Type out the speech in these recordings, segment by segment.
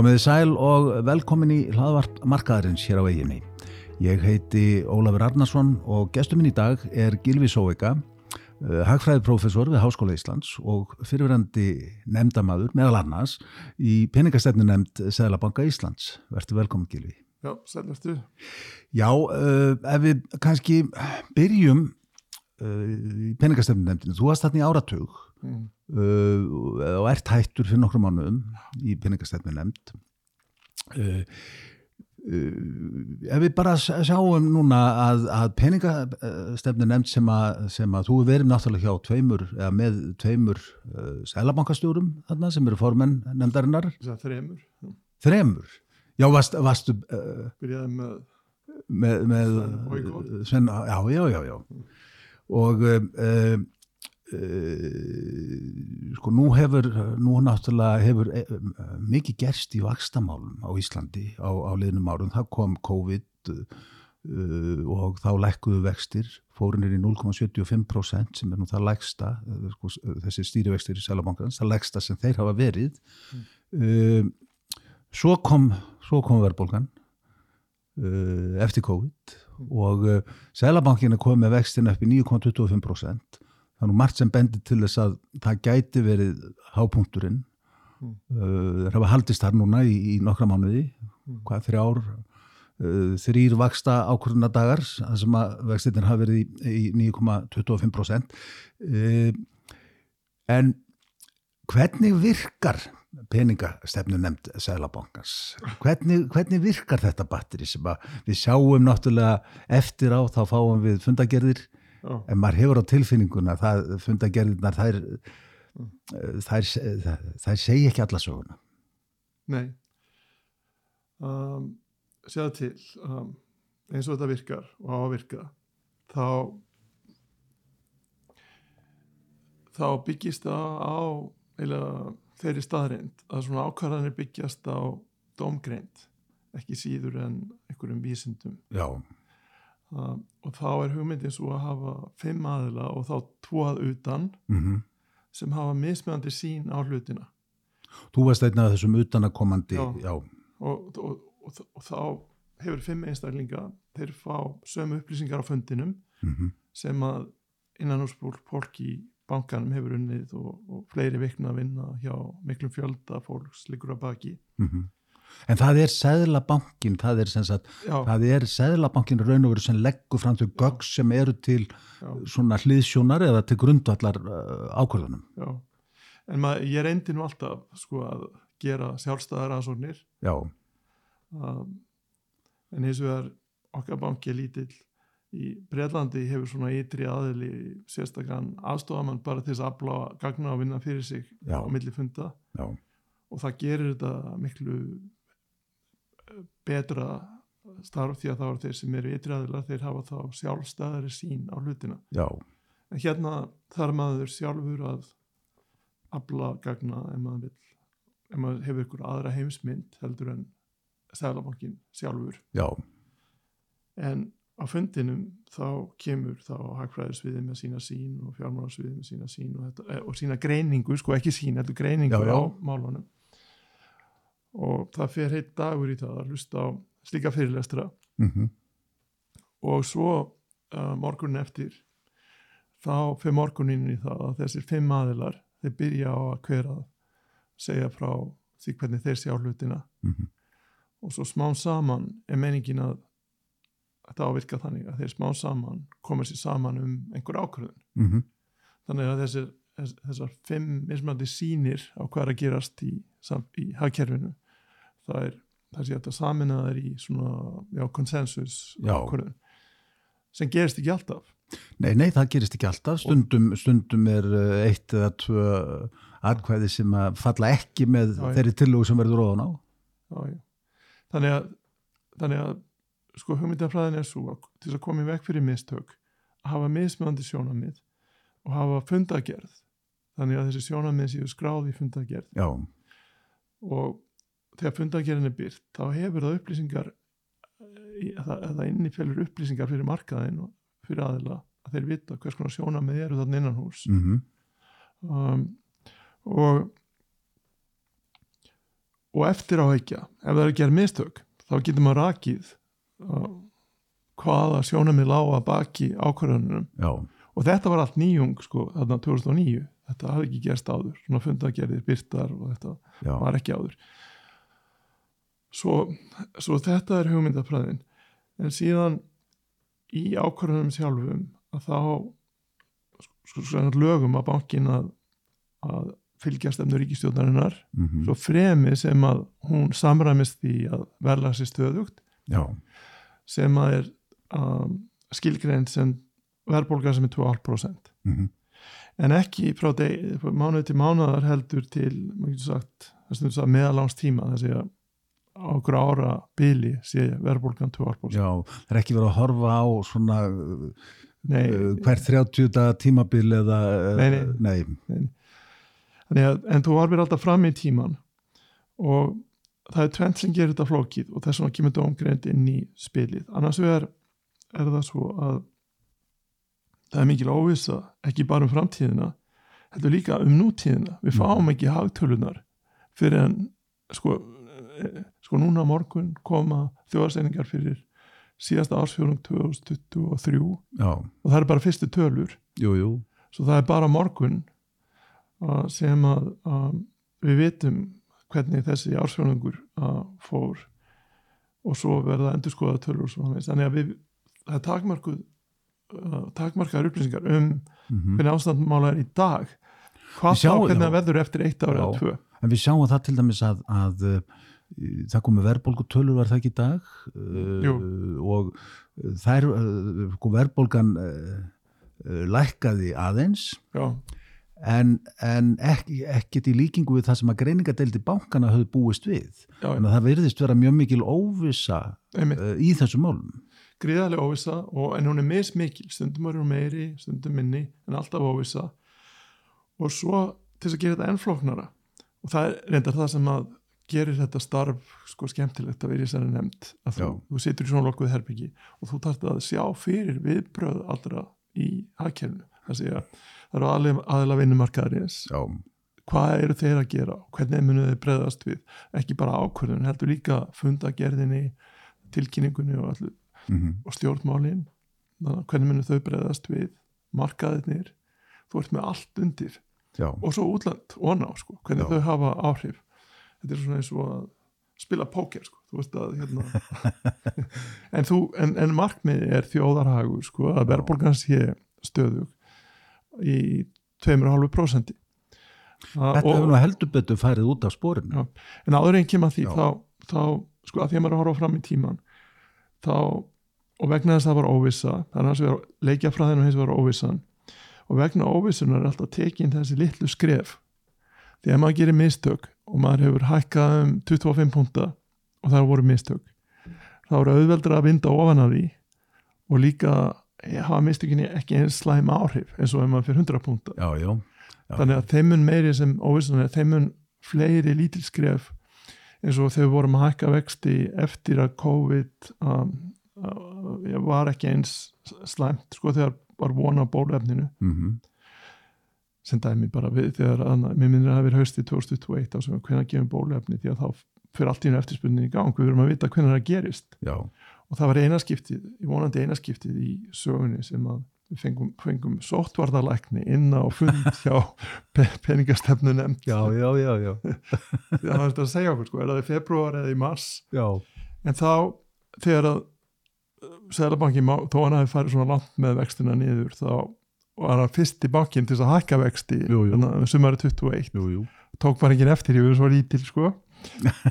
Komiði sæl og velkomin í hlaðvart markaðarins hér á eiginni. Ég heiti Ólafur Arnarsson og gestur minn í dag er Gilvi Sóvika, uh, hagfræðiprófessor við Háskóla Íslands og fyrirverandi nefndamadur meðal annars í peningastefnu nefnd Sæðlabanka Íslands. Verður velkomin Gilvi. Já, sælvertu. Já, uh, ef við kannski byrjum í peningastefnu nefndinu. Þú varst þarna í áratug Mm. uh, og ert hættur fyrir nokkrum mánuðum í peningastefnu nefnd uh, uh, ef við bara sjáum núna að, að peningastefnu nefnd sem að, sem að þú verið náttúrulega hjá tveimur eða með tveimur uh, sælabankastjórum þarna sem eru formenn nefndarinnar Þess að þremur. Já. varst, varstu uh, Byrjaði með, með, með Sven já, já, já, já. Og uh, uh, sko nú hefur nú náttúrulega hefur uh, mikið gerst í vakstamálum á Íslandi á, á liðnum árum, það kom COVID uh, og þá lækkuðu vextir, fórunir í 0,75% sem er nú það læksta sko, þessi stýrivextir í Sælabankans það læksta sem þeir hafa verið. Uh, svo kom svo kom verðbólgan uh, eftir COVID og uh, Sælabankin er komið með vextin upp í 9,25% þannig margt sem bendir til þess að það gæti verið hápunkturinn. Mm. uh, þeir hafa haldist þar núna í, í nokkra mánuði hvað þrjár uh, þrýr vaksta ákvörðuna dagar það sem að vextinir hafa verið í, í 9,25% uh, en hvernig virkar peningastefnu nefnd Sælabankans hvernig, hvernig virkar þetta batteri sem að við sjáum náttúrulega eftir á þá fáum við fundagerðir já, en maður hefur á tilfinninguna það fundagerðirnar þær, þær, þær, þær segja ekki alla söguna. Nei. Um, Sjáðu til, um, eins og þetta virkar og á að virka, þá þá byggist það á eiginlega þeirri staðreind að svona ákvarðanir byggjast á domgreind, ekki síður en einhverjum vísindum. já, Um, og þá er hugmyndin svo að hafa fimm aðila og þá tvo að utan mm sem hafa mismjöndi sín á hlutina. Þú varst einn af þessum utanakomandi Já. já, og, og, og, og þá hefur fimm einstaklinga þeir fá sömu upplýsingar á fundinum mm sem að innan úr fólk í bankanum hefur unnið og, og fleiri vikna að vinna hjá miklum fjölda fólks liggur að baki. En það er Sæðlabankin það er sem sagt það er Sæðlabankin raun og veru sem leggur fram til gögg sem eru til já, svona hliðsjónar eða til grundvallar uh, ákvörðunum. Já. En maður, ég reyndi nú alltaf sko að gera sjálfstæðar aðsóknir já, um, en eins og er okkar banki lítill í Breitlandi hefur svona ytri aðili sérstakann aðstofamann bara til þess að afla gagna og vinna fyrir sig Já. á milli funda. Já, og það gerir þetta miklu eh, betra starf því að það eru þeir sem eru ytri aðilar þeir hafa þá sjálfstæðari sín á hlutina. Já, en hérna þarf maður sjálfur að afla gagna ef maður, maður hefur ykkur aðra heimsmynd heldur en Sælabankin sjálfur. Já, en á fundinum þá kemur þá hagfræðisviði með sína sín og fjármálarsviði með sína sín og, þetta, eh, og sína greiningu, sko ekki sín, heldur greiningu Já, já. á málunum og það fer heitt dagur í það að hlusta á slíka fyrirlestra mm og svo uh, morgunin eftir þá fer morgunin í það að þessir fimm aðilar þeir byrja á að hver að segja frá því hvernig þeir sjá hlutina Mhm. og svo smán saman er meiningin að þetta ávirka þannig að þeir smán saman komið sér saman um einhver ákvörðun mm þannig að þessir, þess, þessar fimm mismandi sýnir á hvað er að gerast í, í hagkerfinu það er það sé þetta samina þær í svona konsensus Já. ákvörðun sem gerist ekki alltaf Nei, nei, það gerist ekki alltaf. Stundum, stundum er uh, eitt eða tvö atkvæði sem að falla ekki með Já, þeirri tillögu sem verður ofan á. já, já. Þannig, að, þannig að sko hugmyndafræðin er svo að til að koma í veg fyrir mistök að hafa mismöndi sjónamið og hafa fundagerð þannig að þessi sjónamið séu skráð í fundagerð Já, og þegar fundagerðin er byrt þá hefur það upplýsingar að það, að það innifjölur upplýsingar fyrir markaðin og fyrir aðila að þeir vita hvers konar sjónamið eru þarna innan hús mm um, og og eftir áhegja ef það er gerð mistök þá getur maður rakið hvaða sjónamið lága baki ákvarðanunum já, og þetta var allt nýjung sko þarna 2009 þetta hafði ekki gerst áður. Svona fundagerðir, byrtar og þetta já, var ekki áður. Svo, svo þetta er hugmyndafræðin. En síðan í ákvarðanum sjálfum að þá sko, sko, lögum að bankin að, að fylgjast efnur ríkistjóðnarinnar mhm, svo fremi sem að hún samræmist því að verða sér stöðugt. Já, sem að er um, skilgreind sem verðbólga sem er 2,5% mhm, en ekki frá, deg, frá mánuð til mánuðar heldur til sagt, það sagt meðalangs tíma þessi að á okkur ára bili sé verðbólgan 2,5% já, það er ekki verið að horfa á svona uh, Nei, hvert 30 daga tímabil eða, Nei, nei. nei, þannig að, en þú varfir alltaf fram í tíman og það er tvent sem gerir þetta flókið og þess vegna kemur dómgreind inn í spilið. Annars vegar er það svo að það er mikil óvissa ekki bara um framtíðina heldur líka um nútíðina. Við Mm. fáum ekki hagtölunar fyrir en sko, eh, sko núna morgun koma þjóðarseiningar fyrir síðasta ársfjörung 2023 já, og það er bara fyrstu tölur. Jú, jú. Svo það er bara morgun sem að uh, við vitum hvernig þessi ársfjörðungur uh, fór og svo verða endur skoða tölur þannig að við, það er takmarkuð uh, takmarkaðar upplýsingar um mhm. hvernig ástandmála er í dag. Hvað þá hvernig það verður eftir eitt ára eða tvö? En við sjáum það til dæmis að, að uh, það komi verðbólgutölur var það ekki í dag? Jú. uh, og þær, sko, verðbólgan lækkaði aðeins. Já, en, en ekki, ekkit í líkingu við það sem að greiningadeildi bankana höfðu búist við. já, að það virðist vera mjög mikil einmitt. uh, í þessum málum. gríðarlega óvissa og, en hún er mismikil, stundum er hún meiri stundum minni, en alltaf óvissa. Og svo til þess að gera þetta ennflóknara og það er reyndar það sem að gerir þetta starf sko skemmtilegt að vera í þessari nefnd að þú, þú situr í svona lokkuð herbyggi og þú þarft að sjá fyrir viðbröð allra í hagkerfinu. Það sé að það eru aðlega, aðlega vinnumarkaðarins. Já, hvað eru þeir að gera? Hvernig munu þeir breyðast við? Ekki bara ákvörðun, heldur líka fundagerðinni, tilkynningunni og, allu, mm og stjórnmálin. Þannig hvernig munu þau breyðast við? Markaðinir, þú ert með allt undir. Já, og svo útland og ná, sko, hvernig Já. þau hafa áhrif. Þetta er svona eins og að spila póker, sko, þú veist að hérna. En en, en markmiði er þjóðarhagur, sko, að verðbólgan sé stöðug í 2,5% Þetta hefur nú heldur betur færið út af spórinu. En áður en kemur að því þá, þá, sko, að því að maður að horfa fram í tíman þá, og vegna þess að það var óvissa það er hans vegar leikjafræðin og hins vegar óvissan og vegna óvissunar er alltaf tekin þessi litlu skref. Því að maður gerir mistök og maður hefur hækkað um 25 punta og það voru mistök þá eru auðveldur að vinda ofan að því og líka hafa mistökinni ekki eins slæm áhrif eins og ef maður fyrir 100 punta Já, já, Já. þannig að þeim mun meiri sem óvissan er þeim mun fleiri lítilskref eins og þegar við vorum að hækka vexti eftir að COVID um, var ekki eins slæmt sko þegar var vona á bólefninu. Mm sem dæmi bara við þegar að, mér minnir að það verið haustið 2021 á sem við hvernig gefum bólefni því að þá fyrir allt í einu eftirspunni í gang. Við verum að vita hvernig það gerist. Já, og það var einaskiptið, vonandi einaskiptið í sögunni sem að við fengum, fengum sóttvarðalækni inn á fund hjá pe peningastefnu nefnd já, já, já, já, það var þetta að segja okkur sko, er það í februar eða í mars? Já, en þá þegar að Sælabanki, þó hann hafi farið svona langt með vextina niður þá var hann fyrst í bankin til þess að hækka vexti Jú, jú. sumari 21 jú, jú. tók bara enginn eftir, ég verið svo lítil sko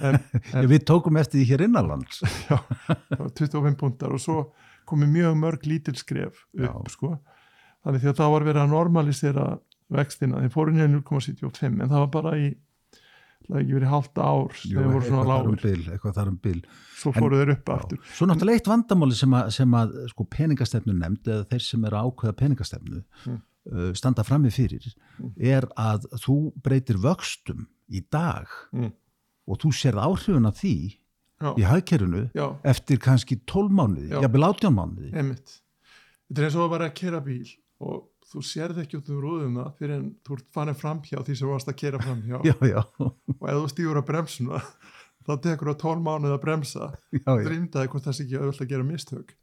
en Já, við tókum eftir því hér innanlands. já, það var 25 puntar og svo komið mjög mörg lítil skref upp sko þannig því að það var verið að normalisera vextina, þeir fóru niður 0,75 en það var bara í það hefði ekki verið hálft ár Jú, eitthvað þar um bil, eitthvað þar um bil. svo En- fóru þeir upp Já. aftur Svo náttúrulega eitt vandamáli sem að, sem að sko, peningastefnu nefnd eða þeir sem eru að ákveða peningastefnu Mm. uh, standa frammi fyrir Mm. er að þú breytir vöxtum í dag Mm. Og þú sérð áhrifun af því já, í hagkerfinu eftir kannski 12 mánuði, jafnvel 18 mánuði. einmitt. Þetta er eins og að bara að kera bíl og þú sérð ekki út um rúðuna fyrir en þú ert farin framhjá því sem þú varst að kera framhjá já, já, og ef þú stýgur að bremsuna þá tekur það 12 mánuð að bremsa. Já. drýmdaði hvort það sé ekki auðvitað að gera mistök.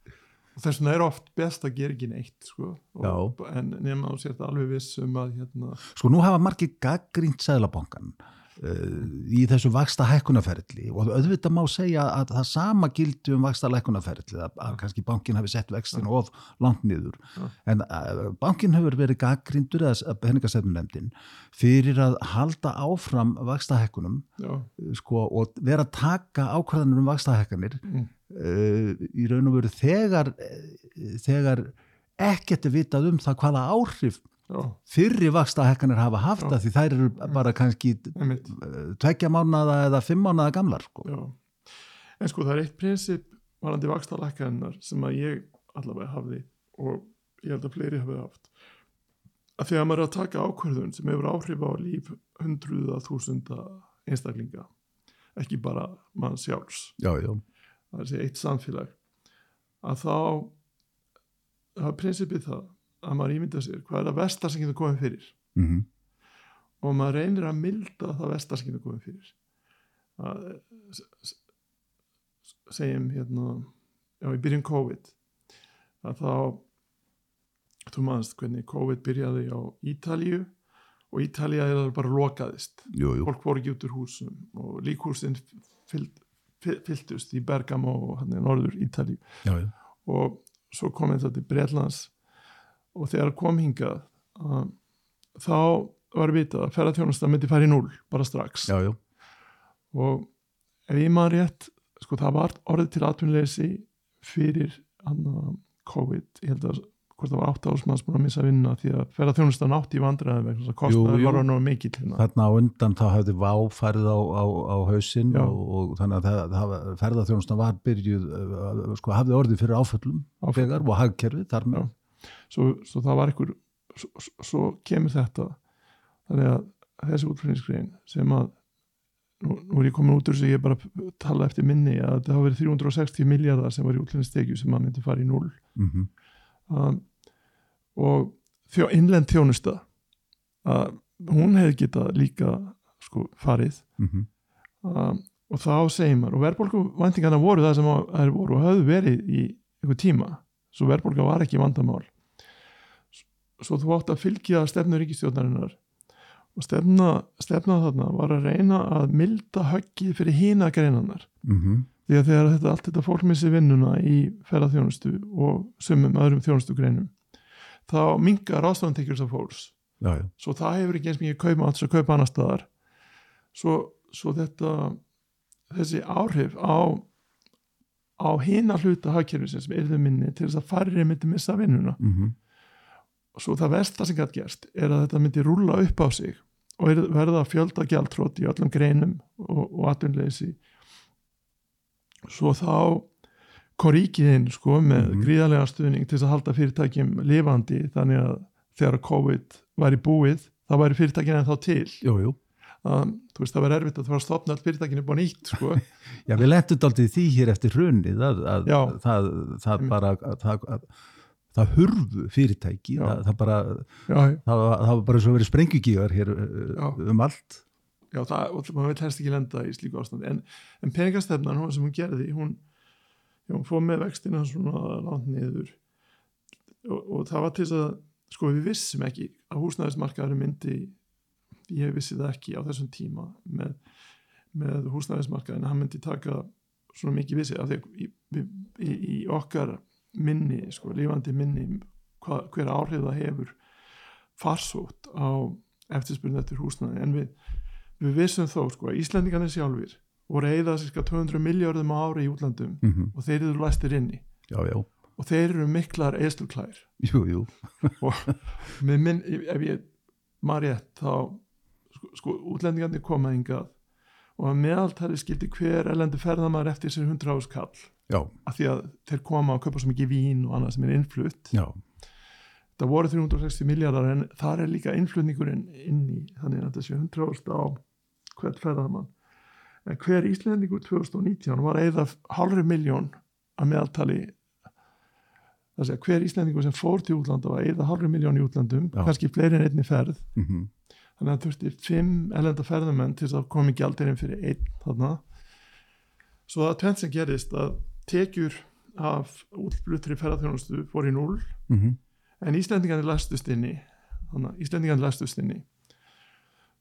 Og þess vegna er oft best að gera ekki neitt sko. og, en nema þú sért alveg viss um að hérna, Sko nú hafa margir gaggrínt sæðlabankan í þessu vaksta hækkunarferðli og auðvitað má segja að það sama gildi um vaksta hækkunarferðli að, að kannski bankin hafi sett vextin of langt niður. En uh, bankin hefur verið gaggríndur eða peningasefnunemdin fyrir að halda áfram vaksta hækkunum já, sko, og vera að taka ákvarðanir um vaksta hækkanir mm, uh, í raun og veru þegar, eh, þegar ekkert er vitað um það hvaða áhrif fyrri vaksta hækkanir hafa haft það því þær eru bara kannski tveggja mánaða eða fimm mánaða gamlar sko. En sko það er eitt prinsip varandi vakstalækkarinnar sem að ég allavega hafði og ég held að fleiri hafði haft. Að þegar maður er að taka ákvörðun sem hefur áhrif á líf hundruða þúsunda einstaklinga ekki bara mann sjálfs. Já, já, það er að segja eitt samfélag. Að þá er prinsipið það að maður ímynda sér hvað er það vestar sem getur komið fyrir. Mm og maður reynir að milda það vestar sem getur komið fyrir. Að, segjum hérna já, í byrjun COVID að þá þú manst hvernig COVID byrjaði á Ítalíu og Ítalía er bara lokaðist. Jú, jú. fólk voru ekki út úr húsum og líkhúsin fyllt, fylltust í Bergamo og hann er norður Ítalíu. Já, já. og svo kom þetta til Breitlands og þegar kom hingað uh, þá var vitað að ferðarþjónusta myndi fara í núl bara strax já, já. og ef ég maður rétt sko það var orðið til atvinnleysi fyrir hann COVID ég held að hvort það var átt ásmanns búin að missa vinna því að ferðarþjónusta nátt í vandræði vegna að jú. var hann og mikill hérna. Þarna á undan þá hafði vá farið á, á, á hausinn Já. og, og þannig að það, það ferðarþjónustan var byrjuð, uh, sko hafði orðið fyrir áföllum þegar og hagkerfið þar með. Svo, svo það var einhver svo, svo- kemur þetta. Þannig að þessi útflutningsgrein sem að nú, nú er ég komin út úr þess að ég bara tala eftir minni að það hafa verið 360 miljardar sem var í útflutningstekju sem að myndi fara í núl Mm um, og þjó, innlend þjónusta að hún hefði getað líka sko farið. -hmm. um, og þá segir maður og verðbólgu væntingarna voru það sem að- þær voru og höfðu verið í einhver tíma. Svo verðbólga var ekki vandamál svo þú átt að fylgja stefnu ríkistjórnarinnar og stefna, stefna þarna var að reyna að milda höggið fyrir hína greinarnar. Mm því að þegar þetta, allt þetta fólk missi vinnuna í ferðarþjónustu og sumum öðrum þjónustu greinum þá mingar ástafantekjur þessar fólks. Já, já. svo það hefur ekki eins mikið kaupa alls að kaupa annar staðar. Svo, svo þetta þessi áhrif á á hina hluta hagkerfisins sem erðu minni til þess að færri myndi missa vinnuna. Mm svo það versta sem gætt gerst er að þetta myndi rúlla upp á sig og verða fjölda gjaldtrótt í öllum greinum og, og atvinnleysi svo þá kom ríkið inn sko með Mhm. gríðarlega stuðning til að halda fyrirtækjum lifandi þannig að þegar COVID væri búið þá væri fyrirtækina þá til Jú, jú. að, þú veist það var erfitt að það var að stopna allt fyrirtækinu upp á nýtt sko Já, við lentum aldrei því hér eftir hrunið að, að Já. það, það bara að, það, að, það hurfu fyrirtæki það, það bara, það, það var bara svo verið sprengjugígar hér uh, Já. um allt. Já það, og maður vil helst ekki lenda í slíku ástand en, en peningastefnan hún sem hún gerði hún, hún fóð með vextina svona langt niður. Og, og það var til þess að sko við vissum ekki að húsnæðismarkaður myndi ég vissi það ekki á þessum tíma með, með húsnæðismarkaðin hann myndi taka svona mikið vissi af því að í, í, í okkar minni, sko, lífandi minni hva, hver áhrif það hefur farsótt á eftirspurning eftir húsnæði. En við, við vissum þó sko að Íslandingarnir sjálfir voru að eyða cirka 200 miljardum ári í útlandum mm og þeir eru læstir inni. Já, já, og þeir eru miklar eðsluklær jú, jú. Með minn, ef ég maður rétt þá sko, sko útlendingarnir koma hingað og að meðaltali skildi hver elendi ferðamaður eftir sér 100 ás kall Já, af því að þeir koma og kaupa svo mikið vín og annað sem er innflutt. Já, það voru 360 miljardar en þar er líka innflutningurinn inn í þannig að sé 100 ást á hvert ferðamann. En hver Íslendingur 2019 var eða hálfri miljón að meðaltali. Sé að hver Íslendingur sem fór til útlanda var eða halvri miljón í útlandum, Já. kannski fleiri en einni ferð. Mm þannig að það þurfti fimm elenda ferðamenn til þess að koma í gjaldirinn fyrir einn þarna. Svo það tvennt sem gerist að tekjur af útfluttri ferðarþjónustu fór í núl -hmm. en Íslendingarnir læstust inni þannig að Íslendingarnir læstust inni.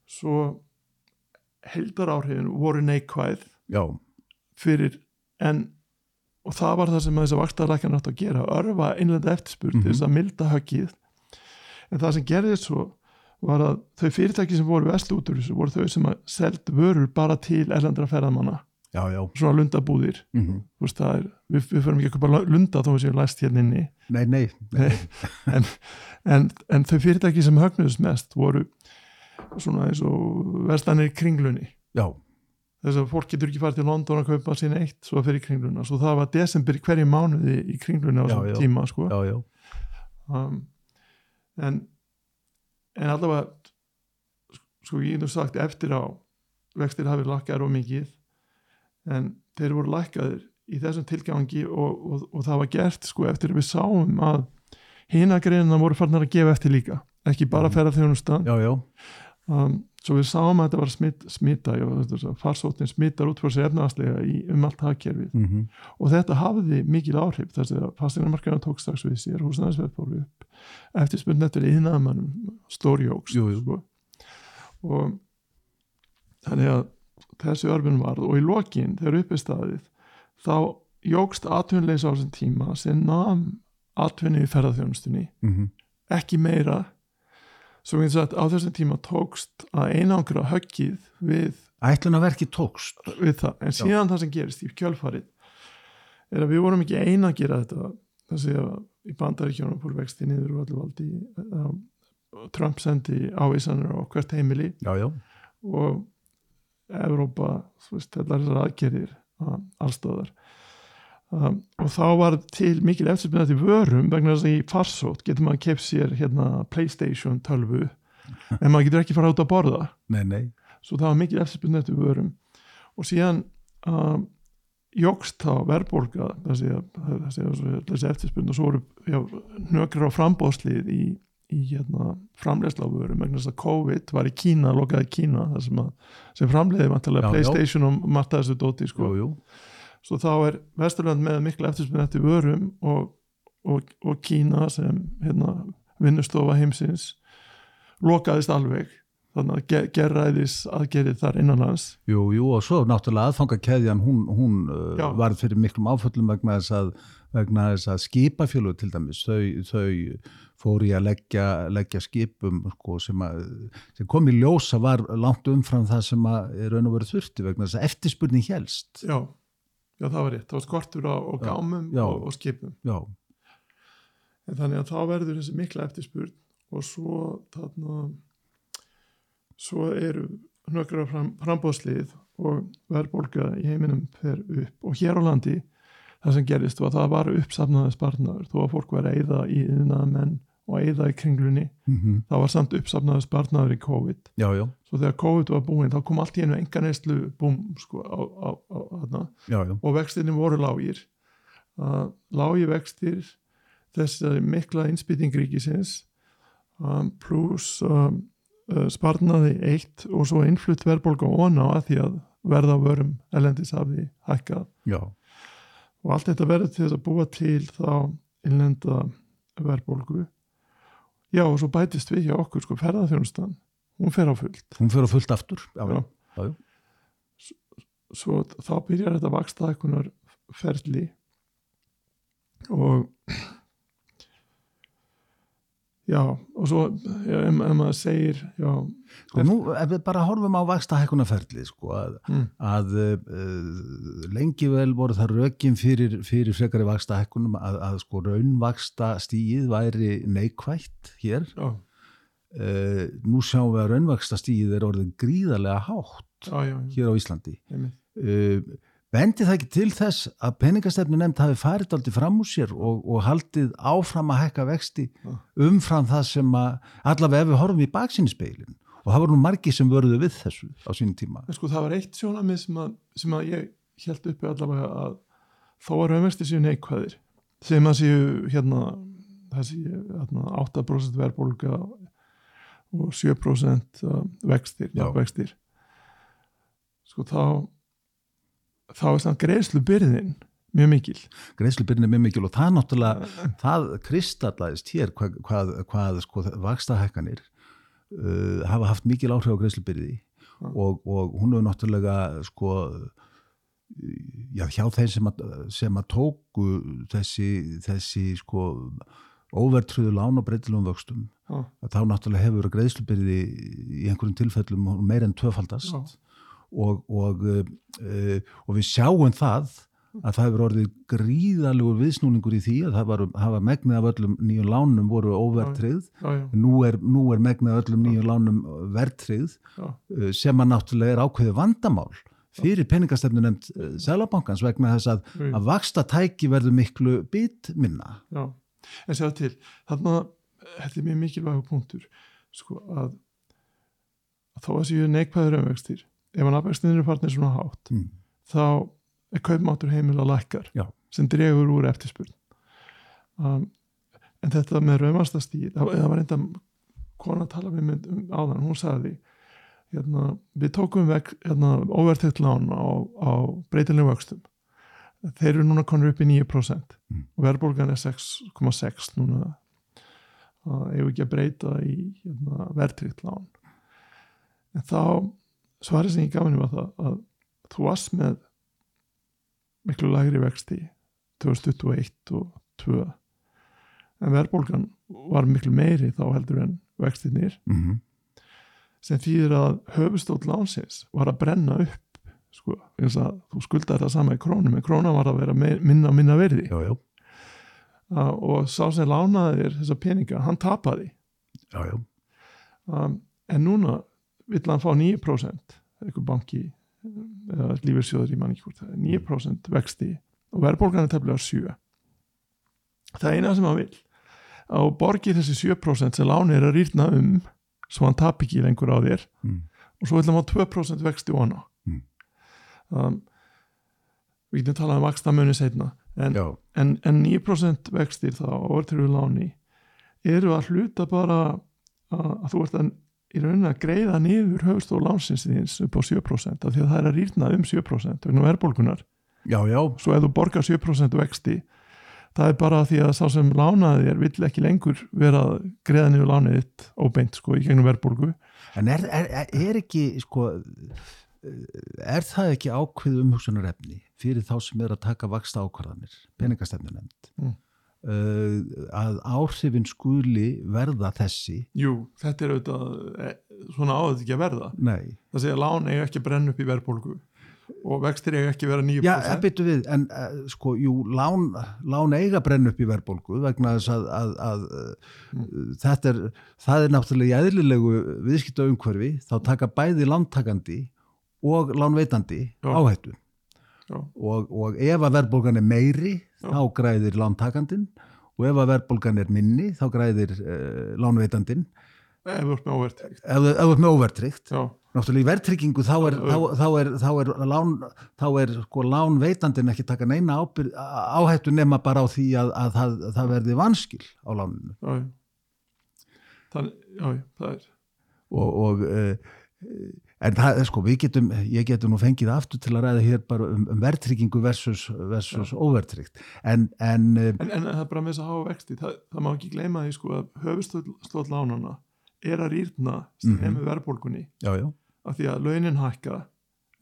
Svo heldar áhrifin voru neikvæð já, fyrir en og það var það sem þess að vaktarækjan átt að gera örfa innlenda eftirspurn Mhm. til þess að milda höggið. En það sem gerðist svo var að þau fyrirtæki sem voru þessu voru þau sem að seld vörur bara til erlendra ferðamanna já, já. Svona lundabúðir. Mm Þú veist, er, við, við förum ekki að köpa lunda þó við séum læst hérna inni. Nei, nei, nei. en, en, en þau fyrirtæki sem högnuðust mest voru svona eins og verslanir í kringlunni. Já, þess að fólk getur ekki farið til London að kaupa sín eitt svo fyrir kringluna, svo það var desember hverju mánuði í kringluna á þessum tíma sko. já, já. Um, en en allavega sko ég hef sagt eftir á vextir hafi lakkað og mikið en þeir voru lakkaðir í þessum tilgangi og, og, og það var gert sko eftir að við sáum að hina greinina voru farnar að gefa eftir líka ekki bara Mhm. ferðarþjónustan já, já, um, svo við sáum að þetta var smit, smita farsóttin smittar út frá sér efnaðaslega í, um allt hagkerfið mm og þetta hafði mikil áhrif þess að fastinarmarkaðan tók strax við sér húsnæðisverð fór upp eftir spurning eftir yðnaðamannum stórjóks Jú, jú. sko. og þannig að þessi örfun varð og í lokin þegar uppi staðið þá jógst atvinnleisa á þessum tíma sem nam atvinni í ferðarþjónustunni -hmm. ekki meira. Svo eins að á þessum tíma tókst að einangra höggið við, ætlunarverki tókst. við það. En síðan það sem gerist í kjölfarið er að við vorum ekki eina að gera þetta. Þessi að í bandaríkjónum fór vexti niður og allir valdi um, Trump sendi ávísanir á hvert heimili. Já, já, og Evrópa, þú veist, er þessar aðgerðir allstöðar um, og þá var til mikil eftirspilna til vörum vegna þess að í farsótt getur maður keft sér hérna Playstation 12 en maður getur ekki fara út að borða. Nei, nei. Svo það var mikil eftirspilna til vörum. Og síðan um, jógst þá verðbólga þessi, þessi, þessi eftirspilna og svo voru nökrar á frambóðslið í í hérna, framlegsla á vörum vegna þess að COVID var í Kína, lokaði Kína sem, að, sem framleiði vantilega. Playstation og matta þessu dóti sko. jú, jú. svo þá er Vesturland með mikla eftirspinn eftir vörum og, og, og Kína sem hérna, vinnustofa heimsins lokaðist alveg þannig að ge gerræðis aðgerið þar innanlands Jú, jú, og svo náttúrulega aðfangakeðjan hún, hún uh, Já. varð fyrir miklum áföllum vegna þess að, vegna þess að skipafjölu til dæmis, þau, þau fóru í að leggja, leggja skipum sko, sem, að, sem kom í ljósa var langt umfram það sem er raun og verið þurfti vegna þess að eftirspurning helst. já, já það var rétt, það var skortur á, á gámum já. og, og skipum Já, en þannig að þá verður þessi mikla eftirspurn og svo þarna svo eru nökra fram, frambóðslið og verðbólga í heiminum fer upp og hér á landi það sem gerist var að það var uppsafnaði spartnaður þó að fólk var að eyða í yðnaða menn og að eyða í kringlunni mm það var samt uppsafnaði spartnaður í COVID. Já, já, svo þegar COVID var búinn þá kom allt í einu enga neyslu búm sko á, á, á, já, og vextinni voru lágir. Uh, lági vextir þessari mikla innspýting ríkisins um, pluss um, uh, sparnaði eitt og svo innflutt verðbólga óna að því að verða vörum elendis hafi hækkað. Já, og allt þetta verður til þess að búa til þá innlenda verðbólgu. Já og svo bætist við hjá okkur sko ferðarþjónustan hún fer á fullt. Hún fyrir að fullt aftur. Já, já, já. svo þá byrjar þetta vaksta ekkunar ferli og já og svo já, ef, ef maður segir já, Sko nú, ef við bara horfum á vaksta hækkunarferli, sko, að, mm, að uh, lengi vel voru það rökin fyrir, fyrir frekari vaksta hækkunum að, að sko raunvaksta stíið væri neikvætt hér. Uh, nú sjáum við að raunvaksta stíið er orðin gríðarlega hátt já, hér á Íslandi. Uh, bendi það ekki til þess að peningastefnu nefnd hafi farið aldrei fram úr sér og, og haldið áfram að hækka vexti umfram það sem að allavega ef við horfum í baksinnspeilin og það voru nú margi sem vörðu við þessu á sínum tíma. Sko það var eitt sjónamið sem að, sem að ég held uppi allavega að þó að raunvexti séu neikvæðir sem að séu hérna séu hérna, 8% verðbólga og 7% vextir, Já. vextir sko þá þá er þannig greiðslu byrðin mjög mikil. Greiðslubyrðin er mjög mikil og það náttúrulega, það kristallaðist hér hvað, hvað, hvað sko, vakstahækkanir uh, hafa haft mikil áhrif á greiðslubyrði og, og hún hefur náttúrulega sko já, hjá þeim sem að, sem að tóku þessi, þessi sko óvertröðu lán og breytilegum vöxtum þá náttúrulega hefur greiðslubyrði í einhverjum tilfellum meir en tvöfaldast. Já. Og, og, uh, og við sjáum það að það hefur orðið gríðalegur viðsnúningur í því að það var, hafa megnið af öllum nýjum lánum voru óvertrið nú er, nú er megnið af öllum nýjum lánum vertrið já, uh, sem að náttúrulega er ákveðið vandamál fyrir peningastefnu nefnd uh, Sælabankans vegna þess að, að vaksta tæki verður miklu bit minna Já, en sér til þarna, þetta er mjög mikilvægur punktur sko að, að þó að séu neikvæður umvextir ef hann afvextinir er farnir svona hátt mm. þá er kaupmáttur heimila lækkar Já. sem dregur úr eftirspurn um, en þetta með raumastastíð það, það var kona að tala við mig um áðan, hún sagði hérna, við tókum veg hérna, óvertitt lán á, á breytilegum vöxtum þeir eru núna konur upp í 9% Mm. og verðbólgan er 6,6 núna að ef ekki að breyta í hérna, verðtrykt lán en þá svarið sem ég gaf henni var það að þú varst með miklu lagri vexti 2021 og 2 en verðbólgan var miklu meiri þá heldur en vextinir Mm sem þýðir að höfustóll lánsins var að brenna upp sko, eins að þú skuldar það sama í krónum en krónan var að vera me- minna minna verði já, já, uh, og sá sem lánaði þér þessa peninga, hann tapaði. Já, já. um, en núna vill hann fá 9% eitthvað banki eða lífersjóður í er. 9% vexti og verðbólgan er tefnilega 7 það eina sem hann vil að borgi þessi 7% sem láni er að rýrna um svo hann tap ekki lengur á þér Mm. og svo vil hann fá 2% vexti og hana Mm. um, við getum talað um vaxtamunni setna en, en, en 9% vextir þá overtrúðu láni eru að hluta bara að, að þú ert að í rauninni að greiða niður höfustól lánsins þíns upp á 7% af því að það er að rýrna um 7% vegna verðbólkunar já, já, svo ef þú borgar 7% vexti það er bara því að sá sem lánaði þér vill ekki lengur vera að greiða niður lánið þitt óbeint sko í gegnum verðbólgu. En er, er, er, er ekki, sko, er það ekki ákveð umhugsunar efni fyrir þá sem er að taka vaksta ákvarðanir, peningastefnu nefnd, Mm. Uh, að áhrifin skuli verða þessi? Jú, þetta er auðvitað e, svona á þetta ekki að verða Nei. það segja að lán eiga ekki að brenna upp í verðbólgu og vextir eiga ekki að vera 9% Já, það byttu við, en uh, sko, jú, lán, lán eiga brenn upp í verðbólgu vegna þess að, að, að uh, þetta er, það er náttúrulega í eðlilegu viðskipta umhverfi, þá taka bæði lántakandi og lánveitandi áhættu. Og, og ef að verðbólgan er meiri Já. þá græðir lántakandinn. Og ef að verðbólgan er minni þá græðir uh, lánveitandinn. Ef þú ert með óvertrygt ef þú ert með óvertryggt Já, náttúrulega í verðtryggingu þá er, þá, þá er, þá er, lán, þá er sko lánveitandinn ekki taka neina áhættu nema bara á því að, að það, það verði vanskil á láninu. Já, já, já, það er. Og, og uh, en það er sko, við getum, ég getum nú fengið aftur til að ræða hér bara um, um verðtryggingu versus, versus óvertryggt en, en uh, en, en það er bara með þess að hafa vexti. Það, það má ekki gleyma því sko að höfustóll lánana er að rýrna sem Mhm. með verðbólgunni. Já, já. Af því að launin hækka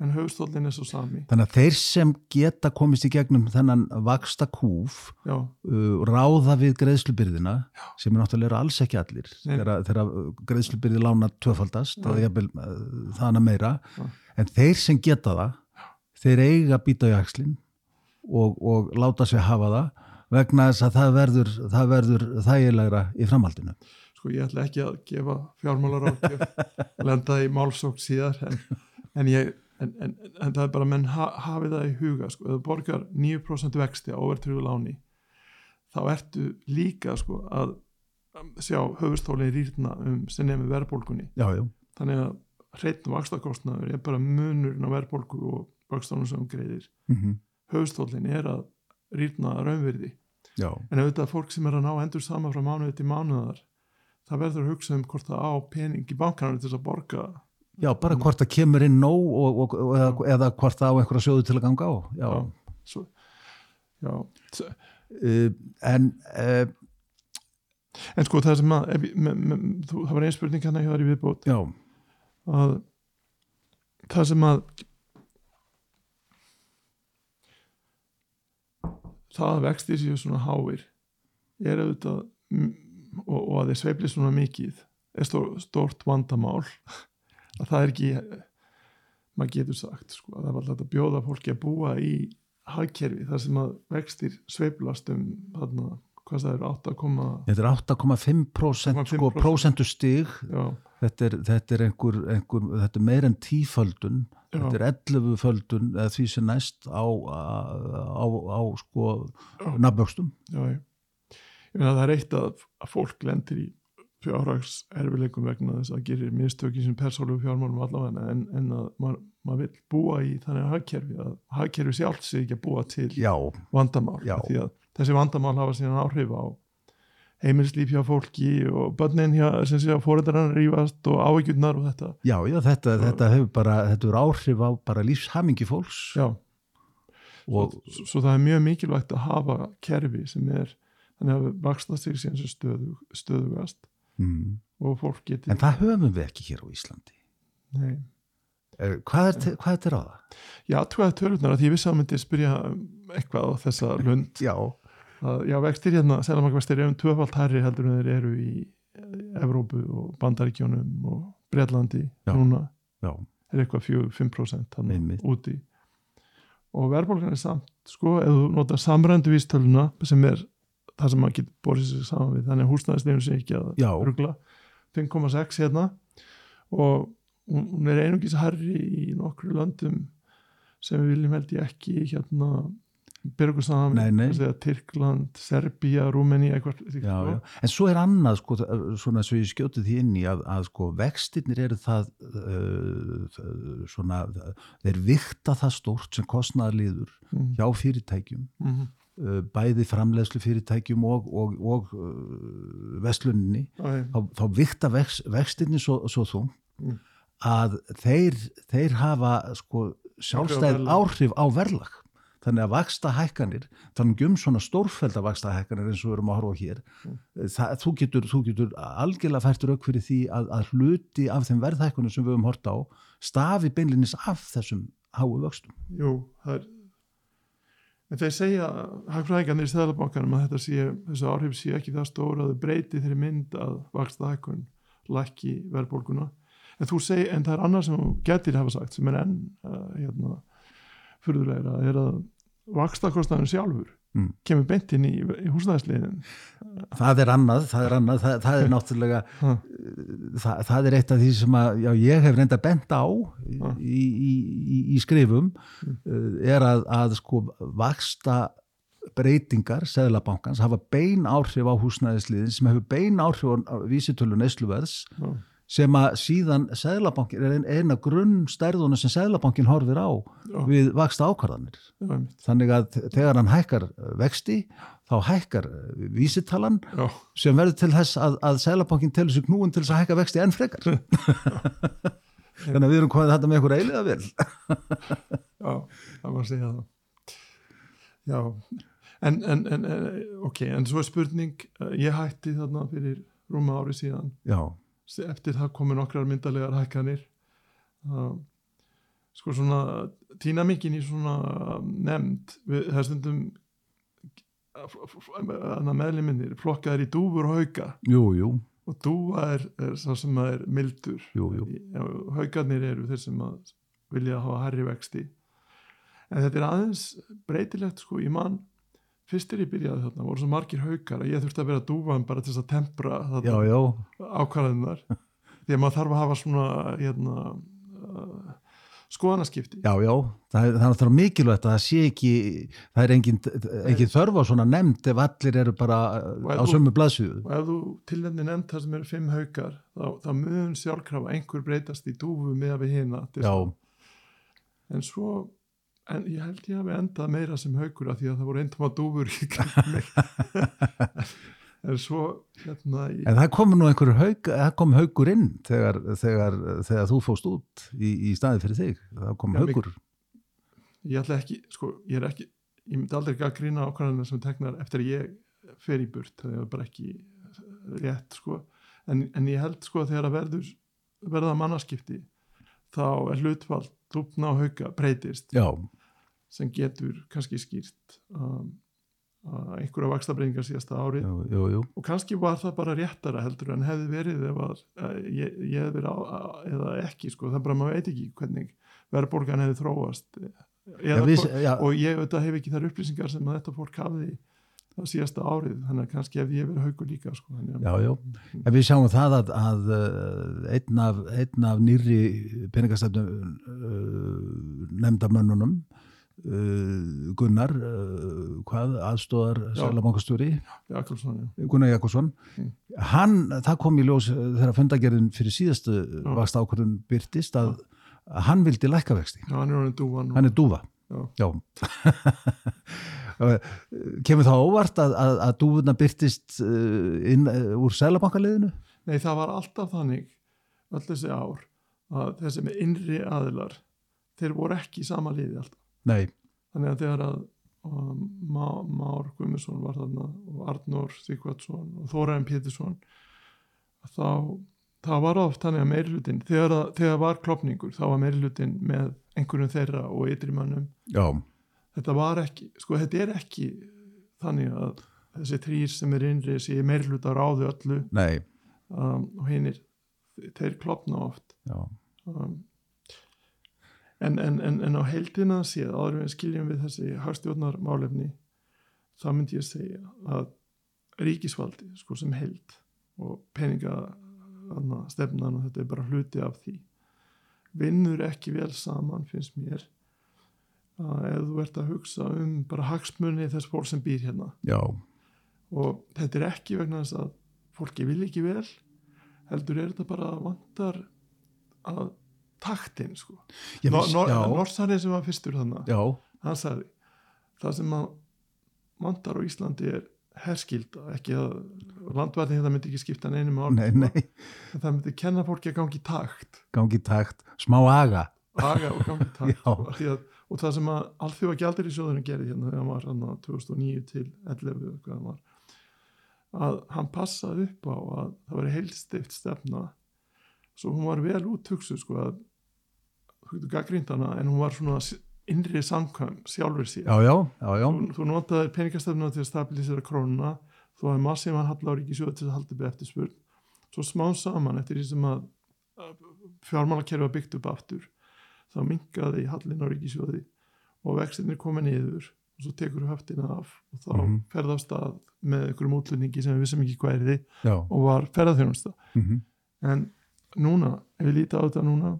en höfustóllin er svo sami. Þannig að þeir sem geta komist í gegnum þennan vaksta kúf já, uh, ráða við greiðslubyrðina sem er náttúrulega alls ekki allir. Þegar, þegar greiðslubyrði lána Já. jafnvel uh, að meira. Já. en þeir sem geta það þeir eiga að býta í axlin og, og láta sig hafa það vegna þess að það verður, það verður þægilegra í framhaldinu. Sko ég ætla ekki að gefa fjármálar ákjöf lenda í málsók síðar en, en ég en, en, en það er bara menn ha, hafið það í huga sko, ef þú borgar 9% vexti á overtrúðu láni þá ertu líka sko að sjá höfustólinn rýrna um sem nefnir já, þannig að hreitn vakstakostnaður er bara munurinn á verðbólgu og vakstónum sem greiðir. Mm höfustólinn er að rýrna raunverði já, en auðvitað fólk sem er að ná endur sama frá mánuði til mánuðar það verður að hugsa um hvort það á pening í bankanum til þess að borga já, bara hvort það kemur inn nóg og, og, og, eða, eða hvort það á einhverja sjóðu til að ganga á. Já, Svo, já. S- Uh, en uh, en sko það sem að ef, ég- me, me, þú, það var einn spurning hérna hjá þær í viðbót. Já, að það sem að það að vextir séu svona háir er auðvitað og, og að þeir sveifli svona mikið er stórt vandamál að það er ekki maður getur sagt sko, að það var alltaf að bjóða fólki að búa í hagkerfi þar sem að vextir sveiflast um þarna, hvað það er 8, þetta er 8,5% sko, 8,5%. prósentu stig já, þetta er, þetta er einhver, einhver þetta er meir en tíföldun. Já. þetta er 11 földun eða því sem næst á, á, á, sko meina það er eitt að, að fólk lendir í fjárhags erfileikum vegna þess að gerir mistöki sem persólu fjármálum allavega en, en að maður, maður vil búa í þannig hagkerfi að hagkerfi sjálft sig ekki að búa til já, vandamál Já. því að þessi vandamál hafa síðan áhrif á heimilislíf hjá fólki og börnin hjá, sem sé að fóreldrar rífast og áhyggjurnar og þetta. Já, já þetta, þetta hefur bara þetta er áhrif á bara lífshamingi fólks. Já, og svo, svo það er mjög mikilvægt að hafa kerfi sem er þannig að vaksna sig síðan sem stöðu, stöðugast mm, og fólk geti en það höfum við ekki hér á Íslandi. Nei. Er- hvað er, er þetta það? Já, tvoðið törlunar að ég vissi að myndi spyrja eitthvað á þessa lund. Já, að, já, vextir hérna, selamakvextir eru um tvöfald hærri heldur en þeir eru í Evrópu og Bandaríkjónum og Breitlandi Já. núna. Já, er eitthvað 4-5% hann úti. Og verðbólgan er samt sko, ef þú notar samrændu vístöluna sem er það sem maður getur borðið sér saman við þannig að húsnæðislegum sé ekki að Já. rugla 5,6 hérna og hún er einungis herri í nokkru löndum sem við viljum held ég ekki hérna byrgur saman Nei, nei. við Tyrkland, Serbía, Rúmeni eitthvað slíkt, já, sko. já. En svo er annað, sko, svona svo ég skjóti því inn í að, að sko, vextirnir eru það uh, svona, þeir vikta það stórt sem kostnaðarliður Mhm, hjá fyrirtækjum mhm. uh, bæði framleiðslu fyrirtækjum og, og, og uh, vesluninni Já, já. þá, þá vikta vex, vextinni svo, svo þú Mm. að þeir, þeir hafa sko sjálfstæð áhrif á verðlag þannig að vaksta hækkanir þannig um svona stórfælda vaksta hækkanir eins og við erum að horfa hér Mm. það, þú, getur, þú getur algjörlega fært rauk fyrir því að, að hluti af þeim verðhækkunum sem við höfum hort á stafi beinlinis af þessum háu vöxtum Jú, það er en þeir segja hagfræðingarnir í Stæðalabankanum að þetta sé, þessu áhrif sé ekki það stóra að þau breyti þeirri mynd að vaksta hækkun lækki verðbólguna en þú segi, en það er annað sem getur hafa sagt sem er enn uh, hérna, furðulegra, er að vaksta kostnaðin sjálfur Mm. kemur beint inn í, í húsnæðisliðin það er annað, það er annað það, það er náttúrulega Ha. það, það er eitt af því sem að, já, ég hef reynda bent á í, í, í, í skrifum Mm. uh, er að, að sko vaksta breytingar Seðlabankans hafa bein áhrif á húsnæðisliðin sem hefur bein áhrif á vísitölu neysluverðs sem að síðan Seðlabankin er ein- eina grunn stærðuna sem Seðlabankin horfir á Já. við vaksta ákvarðanir þannig að þegar hann hækkar vexti þá hækkar vísitalan Já, sem verður til þess að, að Sælabankin telur sig knúin til þess að hækka vexti enn frekar. Þannig að við erum komið þetta með eitthvað eiliða vel. Já, það var að segja það. Já, en, en, en ok, en svo er spurning eh, ég hætti þarna fyrir rúma ári síðan. Já, eftir það komu nokkrar myndalegar hækkanir. Uh, sko svona týna mikinn í svona nefnd, við, það er stundum meðliminir flokkaðir í dúfur og hauka jú, jú, og dúfa er, er sá sem er mildur. Jú, haugarnir eru þeir sem vilja hafa herri vexti. En þetta er aðeins breytilegt sko, ég man fyrst er ég byrjaði þarna, voru svo margir haugar að ég þurfti að vera dúfan bara til þess að tempra ákvarðanar því að maður þarf að hafa svona hérna, uh, skoðanaskipti. Já, já það það er náttúrulega mikilvægt að það sé ekki það er engin, engin þörf á svona nefnd ef allir eru bara á sömu blaðsvíðu og ef þú tilnefni nefnd þar sem eru fimm haugar þá, þá mun sjálfkrafa einhver breytast í dúfu með við hina. Já, en svo en ég held ég hafi endað meira sem haugur af því að það voru dúfur í kringum mig en svo hérna í, En það kom nú einhver haug, það kom haugur inn þegar, þegar, þegar þú fóst út í, í staði fyrir þig. Það kom mig- haugur. ég ætla ekki sko, ég er ekki, ég myndi aldrei ekki að grína ákvæðanir sem teknar eftir að ég fer í burt, það er bara ekki rétt sko, en, en ég held sko þegar að verður verða mannaskipti þá er hlutfall dúpna og hauga breytist Já, sem getur kannski skýrt um, einhverja vakstabreiningar síðasta árið jú, jú, jú. og kannski var það bara réttara heldur en hefði verið ef að, að ég, ég hefði verið á, eða ekki sko, það bara maður veit ekki hvernig verðborgan hefði þróast. Eða, við, já, og ég auðvitað hef ekki þær upplýsingar sem að þetta fólk hafði það síðasta árið, þannig að kannski hefði ég verið haugur líka sko, þannig að- já, já. En við sjáum það að, að uh, einn, af, af nýri peningastæfnu uh, nefndamönnunum Gunnar uh, hvað aðstóðar Já. Já. Gunnar Jakobsson Mm. hann, það kom í ljós uh, þegar fundagerðin fyrir síðastu Já. vaksta ákvörðun byrtist að hann vildi lækka vexti já, hann er og, hann er dúfa Já. kemur það óvart að, að, að dúfuna byrtist uh, inn uh, úr Sælabankaliðinu? Nei, það var alltaf þannig öll þessi ár að þessi með innri aðilar þeir voru ekki í sama liði alltaf Nei, þannig að þegar að um, Má, Már Guðmundsson var þarna og Arnór Sigvardsson og Þóraðin Pétursson þá það var oft þannig að meirlutin þegar, þegar var klopningur þá var meirlutin með einhverjum þeirra og ytrimannum já, þetta var ekki, sko þetta er ekki þannig að þessi þrýr sem er innri sé meirluta ráðu öllu. Um, og hinnir þeir klopna oft. Já, um, en, en, en, en á heildina séð áður við skiljum við þessi hagstjórnar málefni þá myndi ég segja að ríkisvaldi sko sem heild og peninga anna, stefnan og þetta er bara hluti af því vinnur ekki vel saman finnst mér að ef þú ert að hugsa um bara hagsmunni þess fólk sem býr hérna. Já, og þetta er ekki vegna þess að fólki vil ekki vel heldur er þetta bara vantar að taktin sko. Ég Nor, viss- Nor, já, Norsarið sem var fyrstur þannig hann sagði það sem að vantar á Íslandi er herskilda ekki að landvæðin þetta myndi ekki skipta neinum mál nei, nei, en það myndi kenna fólki að gangi takt. Gangi takt, smá aga, aga og gangi takt sko, að, og það sem að alþjóða gjaldir í sjóðurinn gerði hérna þegar hann var hann 2009 til 11 eða hvað hann var að hann passaði upp á að það veri heilstift stefna svo hún var vel úthugsu sko að þú getur gaggrínt hana en hún var svona s- innri samkvæm sjálfur sér. Já, já, já, já, þú, þú notaði peningastefnuna til að stabilisera krónuna þú hafði massíman halla á ríkisjóði til að halda upp eftirspurn. Svo smá saman eftir því sem að fjármálakerfi var byggt upp aftur þá minkaði hallin á ríkisjóði og vextinir komið niður og svo tekur höftina af og þá mm Mhm. ferða á stað með einhverjum útlunningi sem við vissum ekki hvað er þið já, og var ferðarþjónusta mhm, en núna, ef við lítið á þetta núna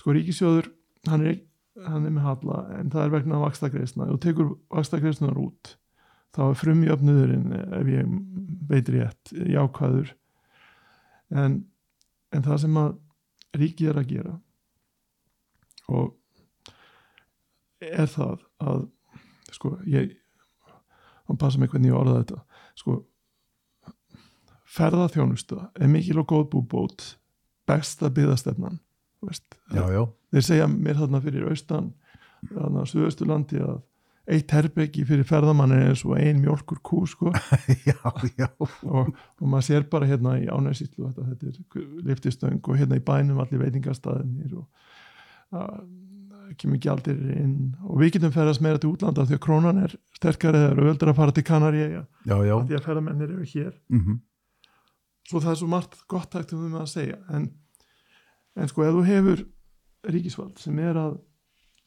sko ríkisjóður hann er, hann er með halla en það er vegna vakstakreisna og tekur vakstakreisnar út þá er frumjöfnuðurinn ef ég veit rétt jákvæður. En, en það sem að ríkið er að gera og er það að sko ég hann passa mig hvernig ég orða þetta sko ferðarþjónusta er mikil og góð búbót besta já, þeir segja mér þarna fyrir austan þarna á Suðausturlandi að eitt herbeggi fyrir ferðamann er eins og ein mjölkur kú sko. Já, já, og, og maður sér bara hérna í ánæsíslu þetta, þetta er liftistöng og hérna í bænum allir veitingastæðinir og að, kemur aldir inn. Og við getum ferðast meira til útlanda því að krónan er sterkari eða öldra að fara til já, því að ferðamennir eru hér. Mhm, svo það er svo margt gott hægt um það að segja. En, en sko ef þú hefur ríkisvald sem er að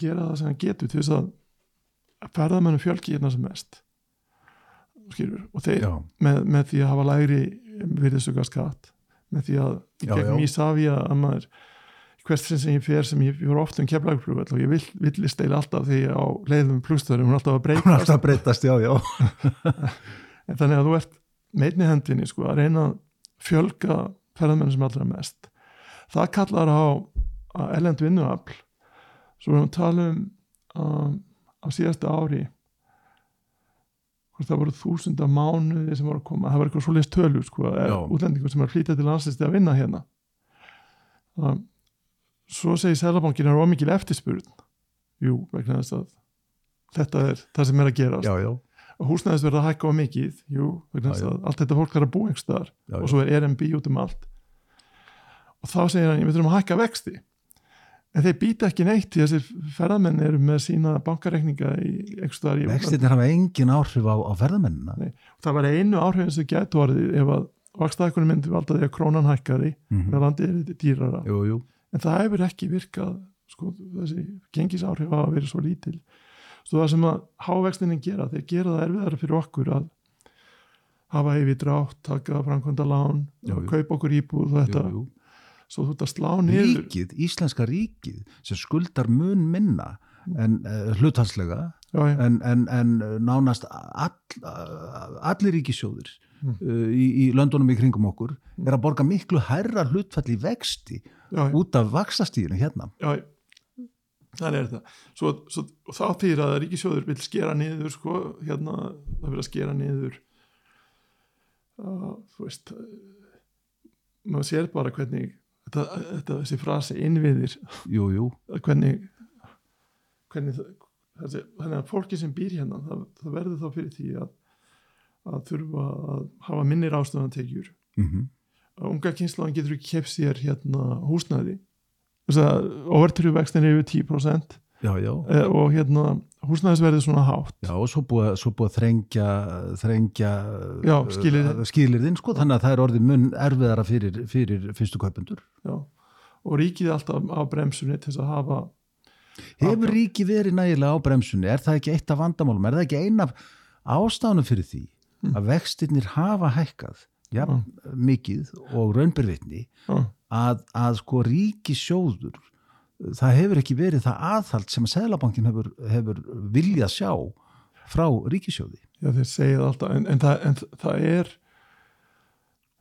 gera það sem hann getur til þess að ferðamennu fjölki hérna sem mest skilur og þeir með, með því að hafa lægri virðisöka skatt með því að í gegnum. Ísafi að maður hvert sinn sem ég fer sem ég fyrir ofta um keflagflugvall og ég vill, villist eila alltaf því á leiðum plusstöðurum, hún er alltaf að hún er alltaf að breytast, já, já, en þannig að þú ert meitni hendinni sko að reyna að fjölga ferðamenn sem allra mest. Það kallar á ellend vinnuafl svo við að tala um um, á síðasta ári það voru þúsunda mánuði sem voru að koma, það var eitthvað svoleiðis tölu sko, útlendingur sem er flytja til landslisti að vinna hérna. Um, svo segir Sælabankin er ómikil eftirspurn. Jú, vegna þess að þetta er það sem er að gerast. Já, já, og húsnæðis verða að hækka á mikið jú, að allt þetta fólk er að búa einhvers staðar og svo er Airbnb út um allt. Og þá segir hann, við þurfum að hækka vexti. En þeir býta ekki neitt því að þessir ferðamenn eru með sína bankareikninga í einhvers staðar í útlandi. vextirnir hafa engin áhrif á, á ferðamennina. Nei. það var einu áhrifin sem gætu orðið ef að vakstaðakunum myndi valda því að krónan hækkaði Mhm. með landið er dýrara. Jú, jú, en það hefur ekki virkað sko, þessi gengisáhrif hafa verið svo lítil svo það sem að hávextinin gera þeir gera það erfiðara fyrir okkur að hafa yfir drátt, taka framkvæmda lán, kaupa okkur íbúð og þetta, jú, jú. svo þú ert að slá niður ríkið, íslenska ríkið sem skuldar mun minna en uh, hluthalslega já, já, en, en, en nánast all, allir ríkisjóðir Mm. uh, í, í löndunum í kringum okkur er að borga miklu hærra hlutfall í vexti já, já, út af vaksastíðinu hérna. Já, þannig er það svo, svo, og þá þýr að ríkisjóður vil skera niður sko, hérna, það vil að skera niður uh, þú veist maður sér bara hvernig þetta, þetta þessi frasi innviðir. Jú, jú, að hvernig hvernig þessi, þannig að fólki sem býr hérna það, það verður þá fyrir því að að þurfa að hafa minnir ástöðantekjur mm að unga kynsláðan getur ekki keft sér hérna að overtrú vextin er yfir 10% já, já eh, og hérna húsnæðisverðið svona hátt Já, og svo búið, svo búið að þrengja, þrengja skilyrðin. skilirðin sko, þannig að það er orðið mun erfiðara fyrir, fyrir fyrstu kaupendur. já. og ríkið er alltaf á bremsunni til þess að hafa Hefur Já. ríki verið nægilega á bremsunni? Er það ekki eitt af vandamálum? Er það ekki ein af ástánum fyrir því Mm. að vextirnir hafa hækkað ja, mikið og raunbyrvitni já, að, að sko ríki sjóður það hefur ekki verið það aðhald sem að Sælabankin hefur, hefur viljað sjá frá ríkisjóði. já þeir segja það alltaf en, en, það, en það er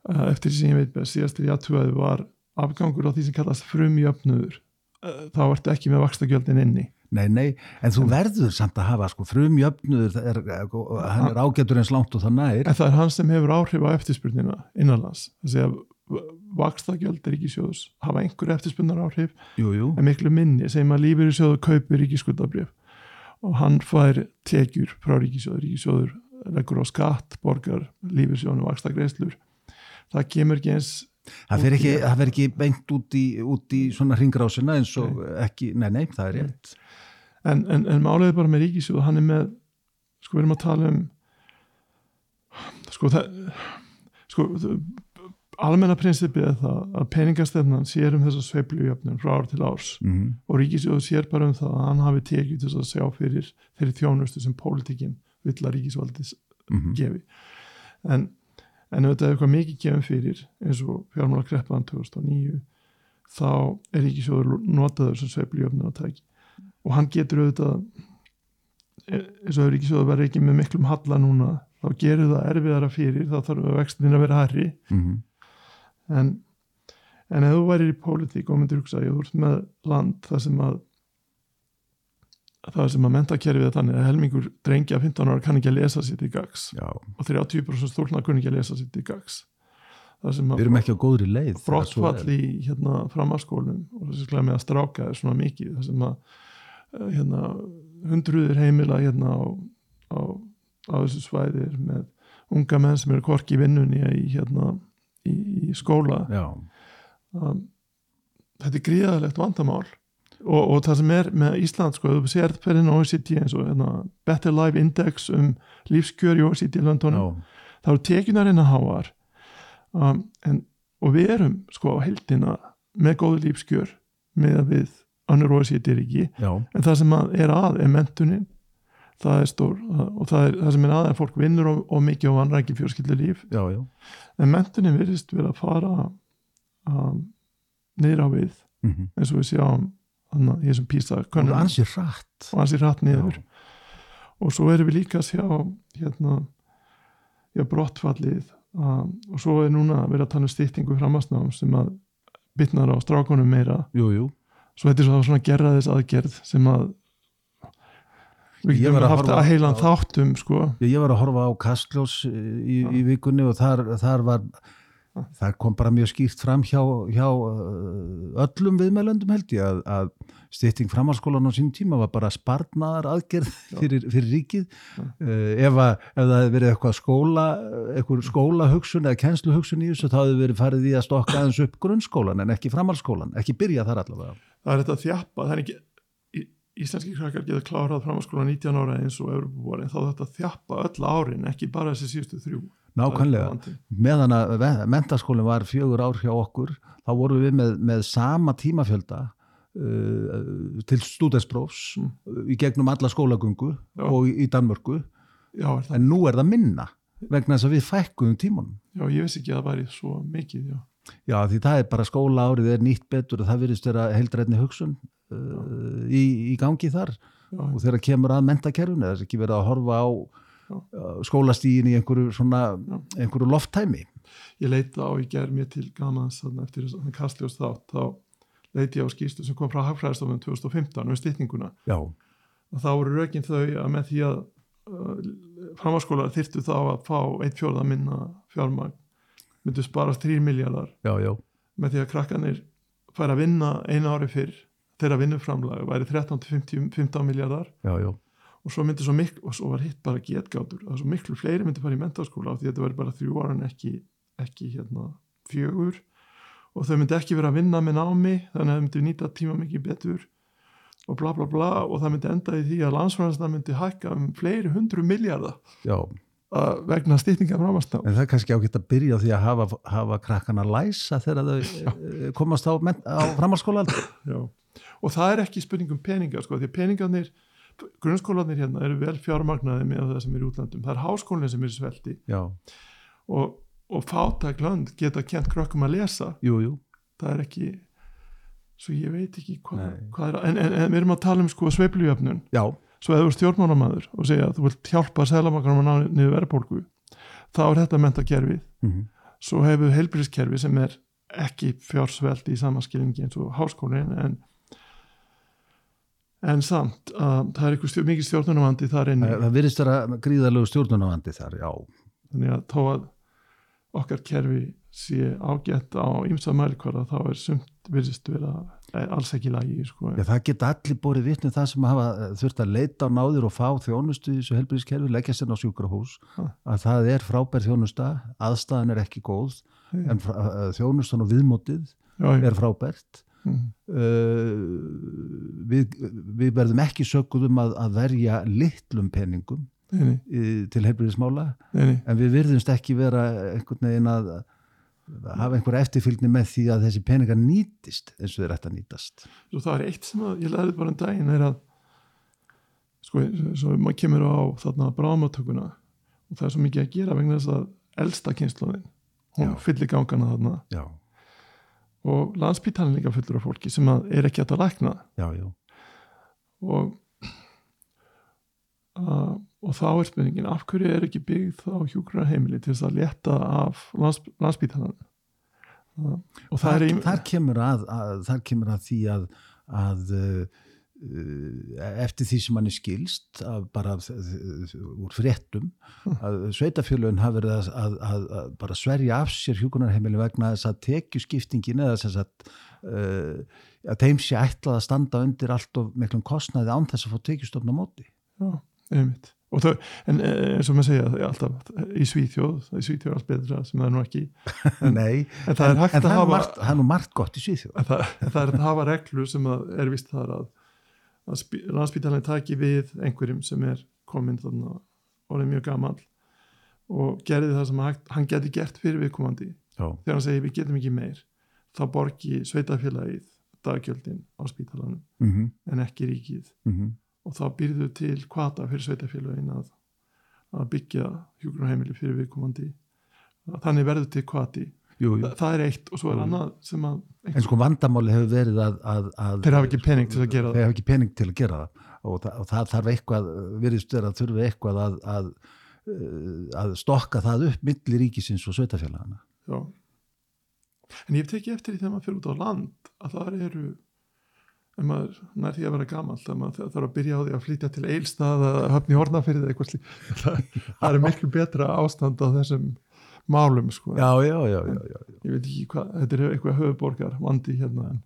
uh, eftir því sem ég veit best síðast til ég aðtugaði var afgangur á því sem kallast frumjöfnuður. Uh, þá ertu ekki með vakstagjöldin inni Nei, nei, en þú verður samt að hafa sko frumjöfnuður, er, hann er ágætur eins langt og það nær. en það er hann sem hefur áhrif á eftirspurnina innanlands. Þess að vakstagjöld ríkisjóðs hafa einhver eftirspurnar áhrif Jú, jú, en miklu minni. Sem að lífeyrissjóður kaupir ríkiskuldabrjöf og hann fær tekjur frá ríkisjóður ríkisjóður leggur á skatt, borgar lífeyrissjóðunum vaksta greiðslur það kemur ekki eins það fer ekki, ekki beint út í, út í svona ringrásina eins og ekki, nei, nei, það er rétt. En, en, en málið er bara með ríkisjóð hann er með, sko við erum að tala um sko það sko almenna prinsipið er það að peningastefnan sér um þessa sveiflujöfnum frá ár til árs. Mm og ríkisjóður sér bara um það að hann hafi tekið þess að sjá fyrir þeirri þjónustu sem pólitíkin vill að ríkisvaldis -hmm. gefi. En, en ef þetta er eitthvað mikið gefum fyrir eins og fjármála kreppaðan 2009 þá er ríkisjóður notaður sem sveiflujöfnum að tæki og hann getur auðvitað e- eins og ef ríkisjóður verður ekki með miklum halla núna þá gerir það erfiðara fyrir þá þarf vextin að vera herri Mm en, en ef þú værir í pólitík og myndir hugsa, ég þú ert með land það sem að það sem að mentakerfið er þannig að helmingur drengja 15 ára kann ekki að lesa sitt í gags Já, og 30% stúlna kunni ekki að lesa sitt í gags það við að erum ekki á góðri leið. svo brottfall er. í hérna, framhalskólum og sklæði með að stráka er svona mikið það sem að hérna, hundruður heimila hérna á, á, á þessu svæði er með unga menn sem eru korki í vinnunni í, hérna, í, í skóla. Um, þetta er gríðalegt vandamál. Og, og það sem er með Ísland sko, þú sér á OECD eins og hérna, Better Life Index um lífskjör í OECD löndunum, já, þá eru tekjunar að háar. Um, en, og við erum sko á heldina með góðu lífskjör með að við önnur OECD ríki já, en það sem að er að er mentunin það er stór og það, er, það sem er að er fólk vinnur og, og mikið á vanræki fjörskildu líf já, já. en mentunin virðist vera að fara um, á við. Mm eins og við sjáum þannig að þessum písa Og könnum ansi rætt. og hans er rætt niður og svo erum við líka að sjá hérna já, brottfallið um, og svo er núna að vera að tala um stýttingu framhansnám sem að bitnar á strákonum meira. Jú, jú, svo þetta er svo svona gerraðis aðgerð sem að við getum að haft að heilan á- þáttum sko. Ég, var að horfa á Kastljós í, í vikunni og þar, þar var þar kom bara mjög skýrt fram hjá, hjá uh, öllum viðmælöndum held ég að, að stytting framhalskólan á sín tíma var bara sparnaðar aðgerð fyrir, fyrir ríkið. Uh, ef, að, ef það hefði verið eitthvað skóla eitthvað skólahugsun eða kennsluhugsun í þessu þá hefði verið farið í að stokka aðeins upp grunnskólan en ekki framhalskólan, ekki byrja þar allavega það er þetta þjappa í- íslenski krakkar geta klárað framhanskóla 19 ára eins og Evropabúar en þá þetta þjappa öll árin ekki bara þessi síðustu þrjú Nákvæmlega, meðan að mentaskólinn var fjögur ár hjá okkur, þá vorum við með, með sama tímafjölda uh, til stúdesprófs Mm. í gegnum alla skólagöngu Já. og í, Danmörku, já, en nú er það minna vegna þess að við fækkuðum tímanum. já, ég vissi ekki að það væri svo mikið já. Já, því það er bara skóla árið er nýtt betur og það virðist vera heildrætni hugsun uh, í, í gangi þar. Já, og þegar kemur að mentakerfinu, það er ekki verið að horfa á uh, skólastígin í einhverju svona, einhverju lofttæmi. ég leita á í gerð mér til gamans þarna eftir þess kastljós þátt þá leiti ég á skýstu sem kom frá Hagfræðistofnum 2015 um stytninguna. Já, og þá voru rökin þau að með því að uh, framháskólar þyrftu þá að fá eitt fjórða minna fjármagn myndu sparast 3 miljardar með því að krakkanir færa að vinna einu ári fyrr þeirra vinnuframlag væri 13-15 miljardar og svo myndi svo miklu, og svo var hitt bara getgátur. Að svo miklu fleiri myndi fara í mentaskóla af því þetta væri bara þrjú ára en ekki, ekki hérna fjögur. Og þau myndi ekki vera að vinna með námi þannig að þau myndi nýta tíma mikið betur og bla bla bla. Og það myndi enda í því að landsfræðansna myndi hækka um fleiri hundru miljardar já. Vegna stýtninga framastná En það er kannski ágætt að byrja á því að hafa, hafa krakkan að læsa þegar þau eh, komast á, á framhalskóla Já. og það er ekki spurning um peningar sko, því að peningarnir grunnskólanir hérna eru vel fjármagnaði með það sem er í útlandum, það er háskólinn sem er svelti. Já, og, og fátæk lönd geta kent krökkum að lesa. Jú, jú. Það er ekki svo ég veit ekki hvað, hvað er en, en, en við erum að tala um sko sveiflujöfnun. Já, svo ef þú ert stjórnmánamaður og segja að þú vilt hjálpa selamakranum að ná niður verðbólgu þá er þetta mentakerfið mm svo hefur heilbyrðiskerfi sem er ekki fjársveldi í samaskilingi eins og háskólinn en en samt að það er eitthvað stjórn, mikið stjórnunavandi þar inni. Það, það virðist vera gríðalegu stjórnunavandi þar, já. Þannig að þó að okkar kerfi sé ágætt á ymsa mælikvara þá er sumt virðist vera er alls ekki lagi sko. Já, það geta allir borið vitni það sem hafa eh, þurft að leita á náðir og fá þjónustu í þessu helbriðskerfi, leggja sér á sjúkrahús Ha. að það er frábær þjónusta aðstæðan er ekki góð Nei. en eh, þjónustan og viðmótið já, er frábært Mm. uh, við, við verðum ekki sökuð um að, að verja litlum peningum í, til nei. en við virðumst ekki vera einhvern veginn að hafa einhver eftirfylgni með því að þessi peningar nýtist eins og þeir ætti að nýtast. Svo það er eitt sem að ég lærið bara um daginn er að sko, svo maður kemur á þarna bráðmátökuna og það er svo mikið að gera vegna þess að elsta kynsluðin, hún Já. fyllir gangana þarna. Já, og landspítalinn líka fullur af fólki sem að er ekki að lækna. Já, já, og uh, og þá er spurningin af hverju er ekki byggð á hjúkrunarheimili til þess að létta af lands, landspítalinn uh, og það þar, er þar, kemur að, að, þar kemur að því að, að uh, eftir því sem hann er skilst bara úr fréttum að sveitafjölun hafi verið að, að, að, að bara sverja af sér hjúkunarheimili vegna þess að tekjuskiptingin eða þess að uh, að þeim sé ætlað að standa undir allt of miklum kostnaði án þess að fá tekjustofna móti. Já, einmitt. Og þau, en eh, eins og maður segja, það er alltaf í Svíþjóð, í Svíþjóð er allt betra sem það er nú ekki. En, Nei, en það er hægt en að það er, hafa, margt, það er nú margt gott í Svíþjóð en það, það er að hafa reglur sem að er vist þar að, að landsbítalinn taki við einhverjum sem er komin þarna orðið mjög gamall og gerði það sem hægt, hann geti gert fyrir viðkomandi. Já, Þegar hann segir við getum ekki meir, þá borgi sveitafélagið daggjöldin á spítalanum mm -hmm, en ekki ríkið. mm og þá býrðu til kvata fyrir sveitafélagin að, að byggja hjúgrunarheimili fyrir viðkomandi þannig verður til kvati jú, jú. Þa, það er eitt og svo er Jú. annað sem að En sko vandamáli hefur verið að, að, að Þeir hafa ekki pening til að gera það. Þeir hafa ekki pening til að gera það og það, og það þarf eitthvað, virðist vera að þurfi eitthvað að, að, uh, að stokka það upp milli ríkisins og sveitafélagana. já. en ég hef tekið eftir því þegar maður fyrir út á land að það eru en maður nær því að vera gamall að maður þarf að byrja á því að flytja til eilstað að höfni hornafyrið eitthvað slík það, er miklu betra ástand á þessum málum sko. já, já, já, já, já. ég veit ekki hvað, þetta er eitthvað höfuborgar vandi hérna en,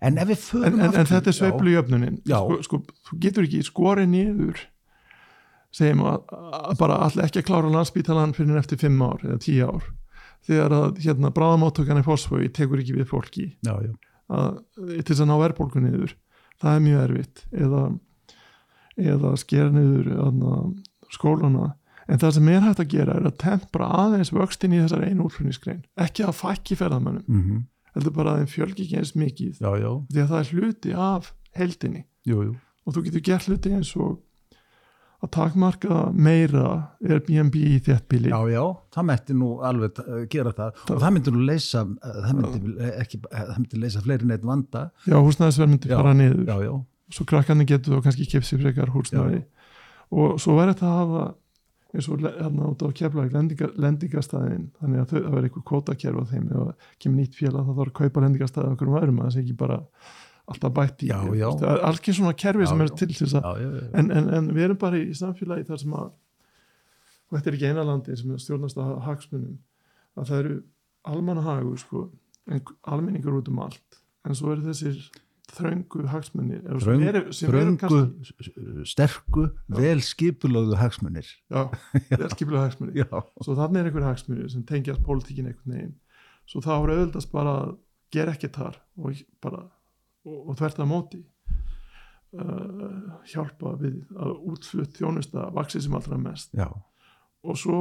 En en, en, þetta er sveiflu jöfnunin Já. sko, sko, þú getur ekki skorið niður segjum að, að bara allir ekki að klára landsbítalan fyrir eftir fimm ár eða tíu ár þegar að hérna bráðamáttökan í fósfói tekur ekki við fólki Já, já, að, til þess að ná verðbólgu niður. Það er mjög erfitt. Eða, eða skera niður aðna, skólana. En það sem er hægt að gera er að tempra aðeins vöxtin í þessar einu útflutningsgrein. Ekki að fækki ferðamönnum. Mm heldur bara að þeim fjölgi ekki eins mikið. Já, já, því að það er hluti af heldinni jú, jú. og þú getur gert hluti eins og að takmarka meira Airbnb í þéttbíli Já, já, það mætti nú alveg uh, gera það. Og það myndi nú leysa uh, það myndi, ekki, uh, það myndi leysa fleiri neitt vanda. Já húsnæðisverð myndi Já, fara niður. Já, já, svo krakkarnir getur þá kannski kipsi frekar húsnæði. Og svo verður þetta að hafa eins og hérna út á keflag lendinga, lendingastæðin þannig að það verður eitthvað kótakerf á þeim. Það kemur nýtt félag þá þarf að kaupa lendingastæði okkur um öðrum að það sé ekki bara alltaf bætt í. Er ekki svona kerfi Já, sem er til að já, já, já. en, en, en við erum bara í samfélagi þar sem að og þetta er ekki eina landi sem er stjórnast að hagsmunum. Að það eru almannahagur sko, en almenningur út um allt. En svo eru þessir þröngu hagsmunir Þröng- eru, eru Þröngu, kannski sterku, vel skipulögðu hagsmunir. Já, velskipulega hagsmunir. Svo þannig er einhver hagsmunir sem tengjast pólitíkin einhvern veginn. Svo það voru auðvöldast bara að gera ekki þar og bara og, og þvert að móti uh, hjálpa við að útflutt þjónusta vaksi sem allra mest. Já, og svo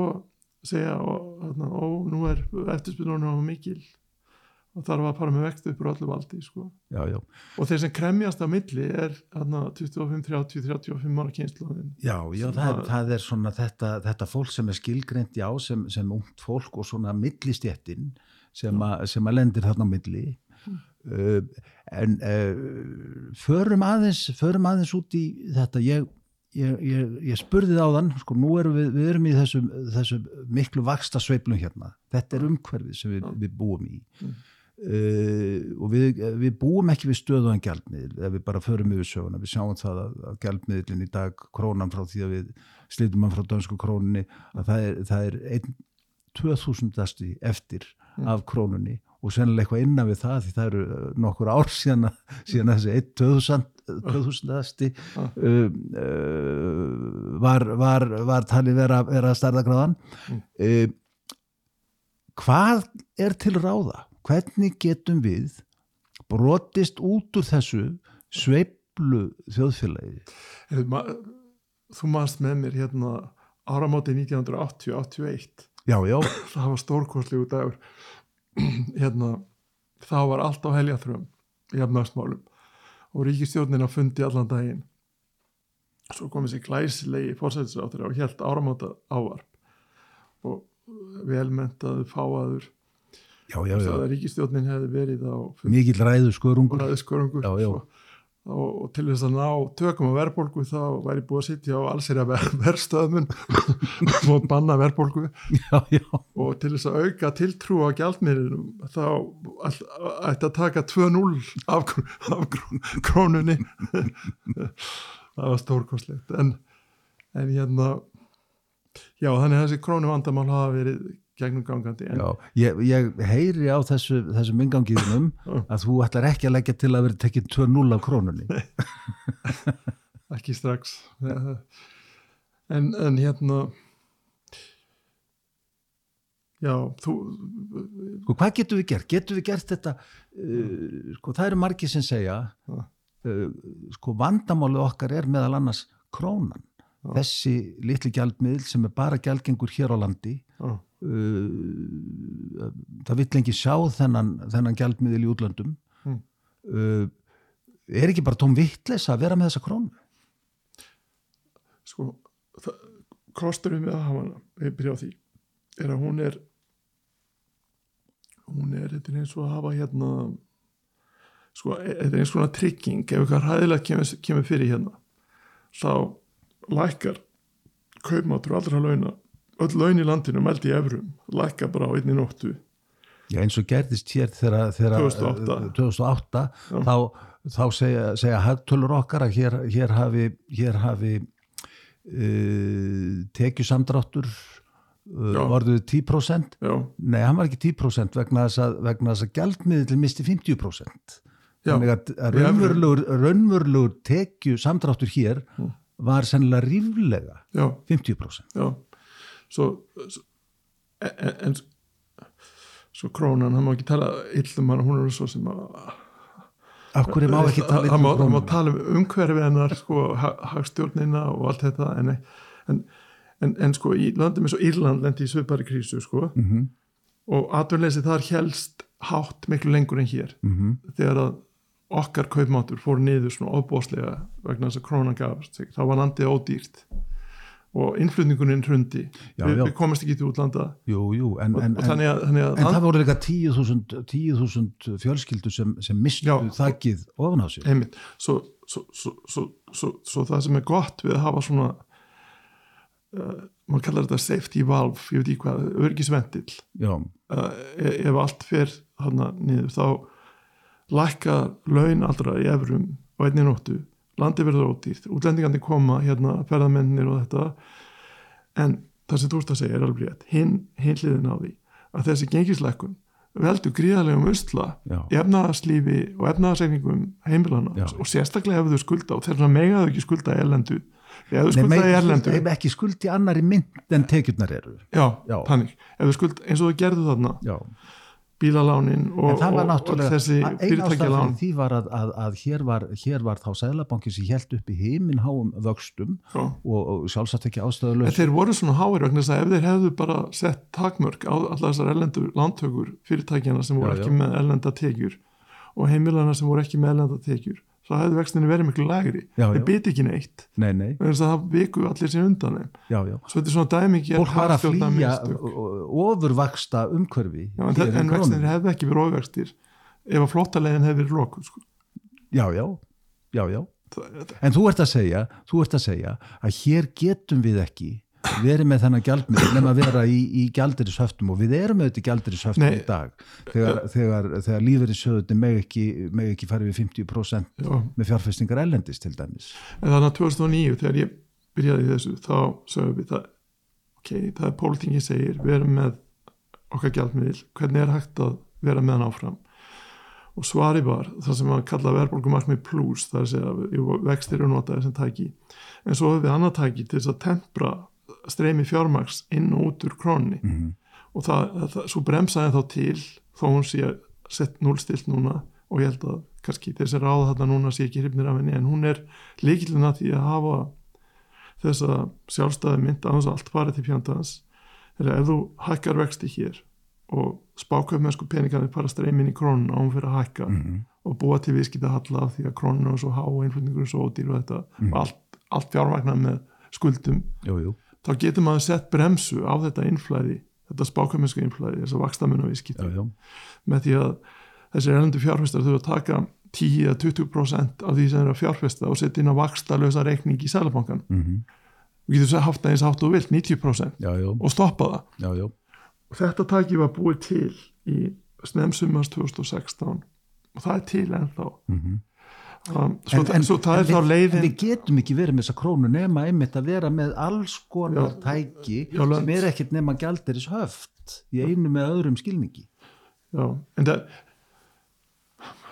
segja og, þarna, ó, nú er eftirspilunum mikil og þarf að fara með vextu upp úr öllu valdi sko. já, já. Og þeir sem kremjast á milli er þarna, 25, 30, 35 ára kynsluðin Já, já, það að- það er svona þetta, þetta fólk sem er skilgreint já, sem, sem ungt fólk og svona millistjettin sem, sem að lendir þarna á milli. Uh, en uh, förum aðeins förum aðeins út í þetta. Ég, ég, ég, ég spurði það á þann sko, nú erum við, við erum í þessum, þessum miklu vaksta sveiflum hérna. Þetta er umhverfið sem við, við búum í. Mm. Uh, og við, við búum ekki við stöðuðan gjaldmiðl ef við bara förum yfir söguna. Við sjáum það að, að gjaldmiðlin í dag krónan frá því að við slítum hann frá dönsku krónunni að það er, það er einn 2000 eftir af krónunni og sennilega eitthvað innan við það því það eru uh, nokkur ár síðan, síðan þessi 1000 2000 Ah. uh, uh, var, var, var talið vera, vera stærðagráðan Mm. uh, hvað er til ráða? Hvernig getum við brotist út úr þessu sveiflu þjóðfélagi? Ma þú manst með mér hérna áramóti 1980-81 Já, já, það var stórkostlegu dagur hérna þá var allt á heljaþröm í efnagsmálum og ríkistjórnin að fundi allan daginn svo kom þessi glæsilegi fórsætisráttur og helt áramóta ávarp og velmentaðu fáaður já, já, já. að ríkistjórnin hefði verið á Mikill ræðu skörungur. ræðiskörungur Já, já. og, og til þess að ná tökum á verðbólgu þá væri búið að sitja á ver, verðstöðmun og banna verðbólgu. Og til þess að auka tiltrú á gjaldmiðlunum þá ætti að taka 2-0 af, af kró- krónunni. Það var stórkostlegt. En, en hérna já þannig að þessi krónu vandamál hafa verið gegnum gangandi en já. Ég, ég heyri á þessu, þessum ingangiðnum Já. að þú ætlar ekki að leggja til að vera tekið 2-0 af krónunni. ekki strax en, en hérna já þú Sko, hvað getum við gert? Getum við gert þetta, uh, sko, það eru margir sem segja, uh, sko, vandamáli okkar er meðal annars krónan. Þessi litli gjaldmiðl sem er bara gjaldgengur hér á landi, já, uh, það vill engi sjá þennan, þennan gjaldmiðil í útlöndum. Mm. Uh, er ekki bara tóm vittleisa að vera með þessa krónu? sko kosturinn við að hafa við byrja á því er að hún er hún er er eins og að hafa hérna sko, e- þetta er eins og svona trygging ef eitthvað ræðilegt kemur, kemur fyrir hérna þá lækkar kaupmátur allra launa öll laun í landinu meldi í efrum lækka bara á einni nóttu Já, eins og gerðist hér þegar, þegar 2008. uh, 2008 Já. þá, þá segja, segja hagtölur okkar að hér, hér hafi, hér hafi uh, tekjusamdráttur uh, Já. orðið 10% já, nei, hann var ekki 10% vegna þess að, að gjaldmiðl misti 50% já, þannig að, raunverulegur tekju samdráttur hér Mm. Var sennilega ríflega já, 50% já. Svo, svo en, en svo krónan, hann má ekki tala illum hann, hún er svo sem að af hverju má ekki tala hann má, illa um hann má tala um umhverfi hennar sko, ha- hagstjórnina og allt þetta en, en, en, en sko í landum eins og Írland lendi í svipari krísu sko. Mhm, og atvinnleysi þar helst hátt miklu lengur en hér. Mhm, þegar að okkar kaupmáttur fór niður svona óbóðslega vegna þess að krónan gafst þá var landið ódýrt og innflutninguninn hrundi. Já, já. við komast ekki til útlanda. Jú, jú en, og, en, og þannig að, þannig að en það voru líka 10.000 10.000 fjölskyldur sem, sem mistu Já. þakkið ofan á sig einmitt, svo, svo, svo, svo, það sem er gott við að hafa svona uh, maður kallar þetta safety valve, ég veit ekki hvað, örgisventil uh, ef allt fer þarna niður þá lækka laun allra í efrum og einni nóttu. Landi verður ódýrt, útlendingandi koma hérna, ferðamennir og þetta. En það sem þú ert að segja er alveg rétt. Hinn, hinn hliðin á því að þessi gengisleikun veldur gríðarlegum usla já, í efnaðarslífi og efnaðarsreikningum heimilana Já. og sérstaklega ef þau skulda og þess vegna megaðu ekki skulda í erlendu. Nei, skulda í erlendu ef ekki skuldi annari mynd en tekjurnar eru. Já, Já. þannig, þau skulda eins og þau gerðu þarna. Já, bílalánin og, og, þessi fyrirtækjalán. fyrir því var að, að, að hér, var, hér var þá sæðlabanki sem held upp í heiminháum vöxtum Já. og, og sjálfsagt ekki En ástæðulegs þeir voru svona háir vegna þess að ef þeir hefðu bara sett takmörk á allar þessar erlendu lántökur fyrirtækjana sem voru Já, ekki með erlenda tekjur og heimilana sem voru ekki með erlenda tekjur þá hefðu vextinni verið miklu lægri. Já, þeir biti ekki neitt. Nei, nei, það viku allir sér undan þeim. Svo þetta er svona dæmingi fólk var að flýja ofurvaksta umhverfi Já, en, en vextinni hefðu ekki verið ofvextir ef að flottalegin hefði verið lokuð sko. já, já, já, já. Það- en þú ert að segja, þú ert að segja að hér getum við ekki verið með þennan gjaldmið nema að vera í, í gjaldirishöftum og við erum auðvitað í gjaldirishöftum í dag. Þegar, þegar, þegar lífeyrissjóðunni meg ekki, ekki farið við 50% Já, með fjárfestingar ellendis til dæmis. En þannig að 2009 þegar ég byrjaði þessu þá sögum við það ok, það er pólitingi segir, við erum með okkar gjaldmiðil, hvernig er hægt að vera með hann áfram? Og svari var það sem að kalla verðbólgumarkmið plus, það er að segja vextir eru notaði sem tæki. En svo höfum við annað tæki til þess að tempra streymi fjármaks inn og út úr krónni mm -hmm. og það, það, svo bremsaði þá til þó hún sé sett núlstilt núna og ég held að kannski sem ráða þarna núna sé ekki hrifnir af henni en hún er líkilina því að hafa þessa sjálfstæði mynd að að allt farið til fjandans þegar ef þú hækkar vexti hér og spáköfmennsku peningarnir bara streymin í krónun á hún fyrir að hækka Mhm. og búa til viðskipta halla því að krónun er svo há og innflutningur er svo ódýr og þetta Mhm. og allt, allt fjármagnar með skuldum jú, jú, þá getur maður sett bremsu á þetta innflæði, þetta spákvæminsku innflæði, þess að vakstamunna já, viðskipti já, með því að þessir erlendu fjárfestar þurfa að taka 10-20% af því sem er að fjárfesta og setja inn á vakstalösa reikning í sælabankan. mm Þú getur svo haft það eins átt og vilt, 90% já, og stoppa það. já, já. Og þetta taki var búið til í snemsumars 2016 og það er til ennþá. Mm Um, svo, en, svo það er þá leiðin en við getum ekki verið með þessa krónu nema einmitt að vera með alls konar Já. tæki Já, sem er ekkert nema gjaldiris höft í einu með öðrum skilningi. Já, en, það,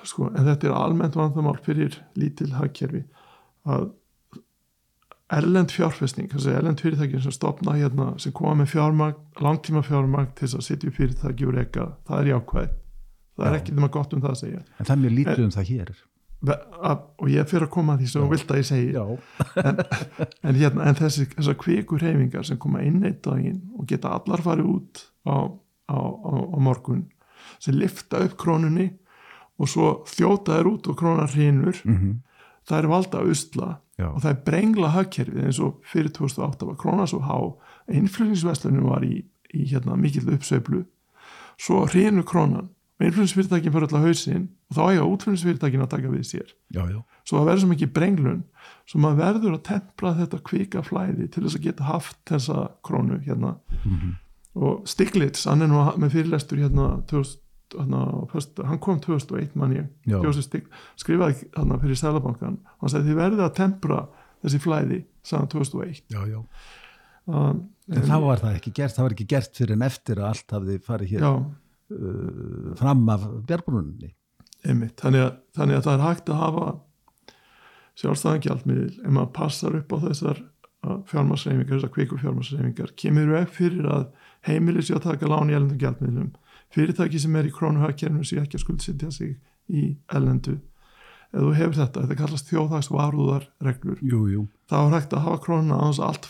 sko, en þetta er almennt vandamál fyrir lítil hagkerfi að erlend fjárfestning, þessi erlend fyrirtæki sem stopna hérna, sem koma með fjármagn, langtíma fjármagn til þess að sitja í fyrirtæki og reyka, það er jákvæð það er ekki nema gott um það að segja. En það er mjög lítið um það hér. að, og ég fyrir að koma að því sem þú vilt að ég segi. Já, en, en, hérna, en þessi, þessar kviku reyfingar sem koma inn eitt daginn og geta allar farið út á, á, á, á morgun sem lifta upp krónunni og svo þjóta þær út og krónan hrinur mm það er valda að usla já, og það er brengla hagkerfið eins og fyrir 2008 var krónan svo há innflutningsveslunum var í, í hérna, mikill uppsveiflu. Svo hrinur krónan og innflutningsfyrirtækin fyrir alltaf hausinn og þá eiga útflutningsfyrirtækin að taka við sér. Já, já, svo það verður svo mikið brenglun svo maður verður að tempra þetta kvika flæði til þess að geta haft þessa krónu hérna. Mm og Stiglitz, hann er nú með fyrirlestur hérna 2000 hana, á föstu- hann kom 2001 mann ég. Skrifaði hann fyrir Sælabankan hann sagði þið verðið að tempra þessi flæði saman 2001 já, já. um, En þá var það ekki gert, það var ekki gert fyrir en eftir að allt hafði farið hér já, uh, fram af björbrunni. Einmitt. Þannig að, þannig að það er hægt að hafa sjálfstæðan gjaldmiðil ef maður passar upp á þessar fjármarsreifingar, þessar kviku fjármarsreifingar kemur veg fyrir að heimilir sér að taka lán í ellendum gjaldmiðlum. Fyrirtæki sem er í krónuhagkerfinu sér ekki að skuldsetja sig í ellendu ef þú hefur þetta, þetta kallast þjóðhags varúðar reglur, Jú, jú. þá er hægt að hafa krónuna að allt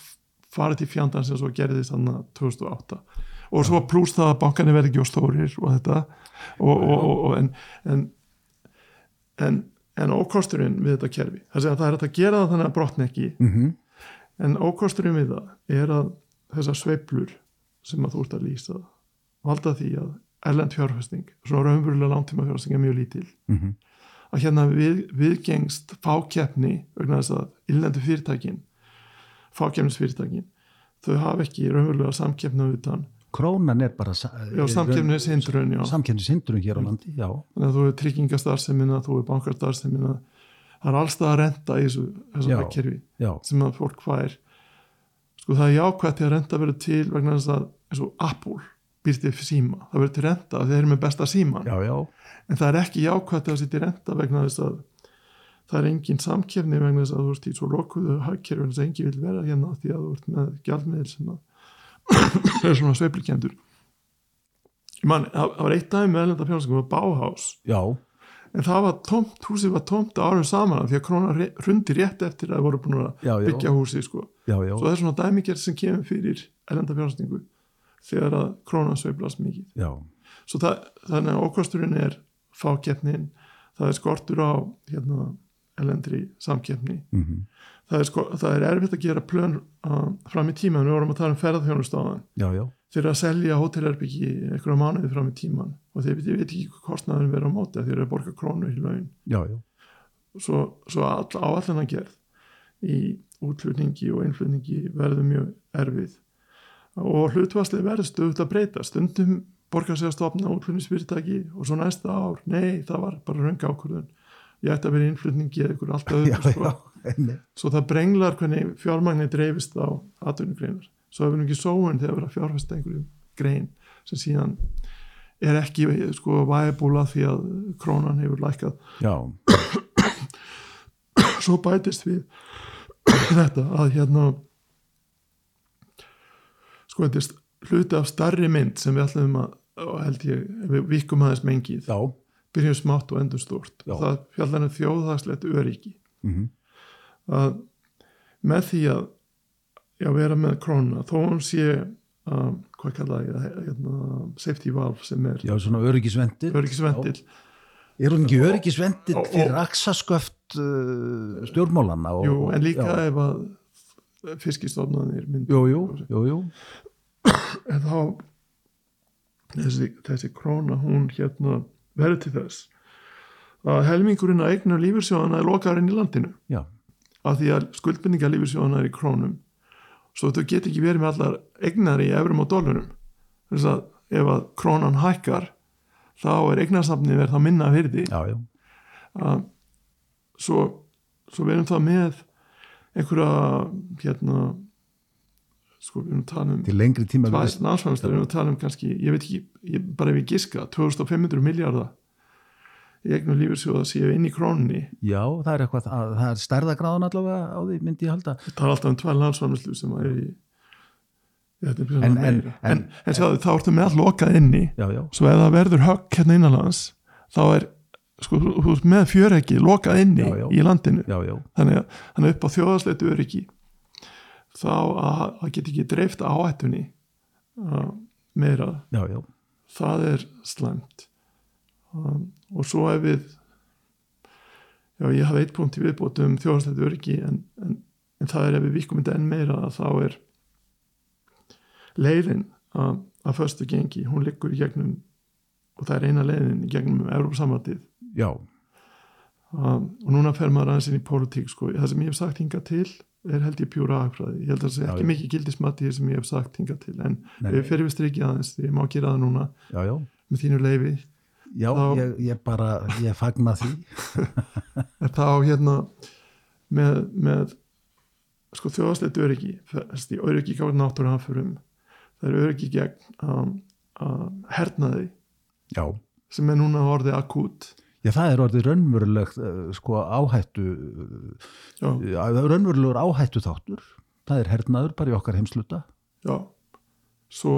farið til fjandan sem svo gerðist þannig 2008 og svo pluss það að bankanir verði ekki á stórir og þetta. Og, og, og, og en, en en, en ókosturinn við þetta kerfi. Það er að er að gera það þannig að brotna ekki. Mm en ókosturinn við það er að þessar sveiflur sem að þú ert að lýsa valda því að erlend fjárfesting svona raunverulega langtíma fjárfesting er mjög lítil. -hmm. að hérna við, viðgengst fákeppni vegna þess að illendu fyrirtækin fákeppnisfyrirtækin þau hafa ekki raunverulega samkeppna utan Krónan er bara já. samkeppnishindrun hér á landi, þannig að þú er tryggingastarsemina þú er bankarstarsemina það er allstað að renta í þessu, þessu Já, sem að fólk fær. Sko það er jákvæmt til að renta verður til vegna þess að eins og Apple býr til síma, það verður til renta þeir eru með besta síman, já, já, en það er ekki jákvæmt til að sitja renta vegna þess að það er engin samkefni vegna þess að þú ert í svo lokuðu hagkerfin að engin vil vera hérna því að þú ert með gjaldmiðil sem að er svona sveiflikendur ég man, það var eitt dæmi með erlenda fjárnsingum var Bauhaus. Já, en það var tómt, húsið var tómt árum saman því að krónan re- hrundi rétt eftir að það voru búin að já, já, byggja húsið sko. já, svo það er svona dæmigerð sem kemur fyrir erlenda fjárnsningu þegar að krónan sveiflast mikið. Já, svo það, þannig að ókosturinn er fákeppnin, það er skortur á hérna, erlendri samkeppni. Mm það er, sko, það er erfitt að gera plön uh, fram í tíman, við vorum að tala um ferðarþjónustáðan þeir eru að selja hótelherbyggi einhverja mánuði fram í tíman og þeir veit, ekki hvað kostnaðurinn verður á móti þeir eru að borga krónur í laun. Já, já, svo, svo all, áallan að gerð í útflutningi og innflutningi verður mjög erfið. Og hlutvarslega verður stöðut að breyta stundum borgar sig að stopna útflutningsfyrirtæki og svo næsta ár, nei, það var bara rönga ákvörðun ég ætti að vera í innflutningi eða ykkur allt öðru sko. svo það brenglar hvernig fjármagni dreifist á atvinnugreinar. Svo hefur nú ekki sóun þegar verið að fjárfesta einhverju grein sem síðan er ekki sko væbúla því að krónan hefur lækkað. Já, svo bætist við þetta að hérna sko þetta er hluti af starri mynd sem við ætlum að held ég, við vikum aðeins mengið. Já, byrjum smátt og endur stort Já. það fjallar um þjóðhagslegt öryggi mm að með því að já, vera með krónuna þó hún sé um, hvað kalla ég það, hérna, safety valve sem er já, svona öryggisvendir. öryggisvendil Er hún ekki öryggisvendir Og- og- fyrir aksasköft uh, stjórnmálana? Og, jú, en líka já, ef að fiskistofnanir mynd jú, jú, jú, jú, en þá þessi, þessi króna hún hérna verður til þess að helmingurinn að eigna lífyrsjóðana er lokaðurinn í landinu. Já, af því að skuldbindinga lífyrsjóðana er í krónum svo þau get ekki verið með allar eignar í eurum og dólarum þess að ef að krónan hækkar þá er eignarsamni verð þá minna virði. Já, já, að svo, svo við erum það með einhverja hérna sko við erum að tala um til lengri tíma námsframstöður erum við að tala um kannski, ég veit ekki, ég, bara ef ég giska, 2500 miljardar í eignum lífyrsjóða séu inn í krónunni. Já, það er eitthvað, það, það er stærðagráðan allavega á því, myndi ég halda. Það er alltaf um tvær landsframstöðu sem er í, þetta er en, en- meira. En, en- en, en sjáðu, þá ertu með allt lokað inni, Já, já, svo ef það verður högg hérna innanlands, þá er, sko, þú þú með fjöreggi lokað inni Já, í landinu. já, já, Þannig að, þannig að upp á þjóðarsleitu öryggi, þá að það get ekki dreift áhættunni uh, meira. Já, já, það er slæmt. Um, og svo ef við já ég hafa eitt punkt í viðbót um þjóðarstættu öryggi en, en, en það er ef við vikum þetta enn meira að þá er leiðin að, að föstu gengi, hún liggur í gegnum og það er eina leiðin í gegnum Európa-samvætið já, um, og núna fer maður aðeins inn í pólitík sko, það sem ég hef sagt hinga til er held ég pjúra aðfræði, ég held að það sé ekki já. mikið gildismatti sem ég hef sagt hinga til en við ferum við strikið aðeins, ég má gera það núna já, já, með þínu leifi Já, Þá- ég, ég bara, ég fagna því. þá hérna með, með sko þjóðasleit öryggi þess í öryggi gáður náttúruhamförum það er öryggi gegn um, uh, hernaði Já. sem er núna orðið akút Já, það er orðið raunverulegt, uh, sko, áhættu, já, uh, raunverulegur áhættu þáttur. Það er hernaður bara í okkar heimsluta. já svo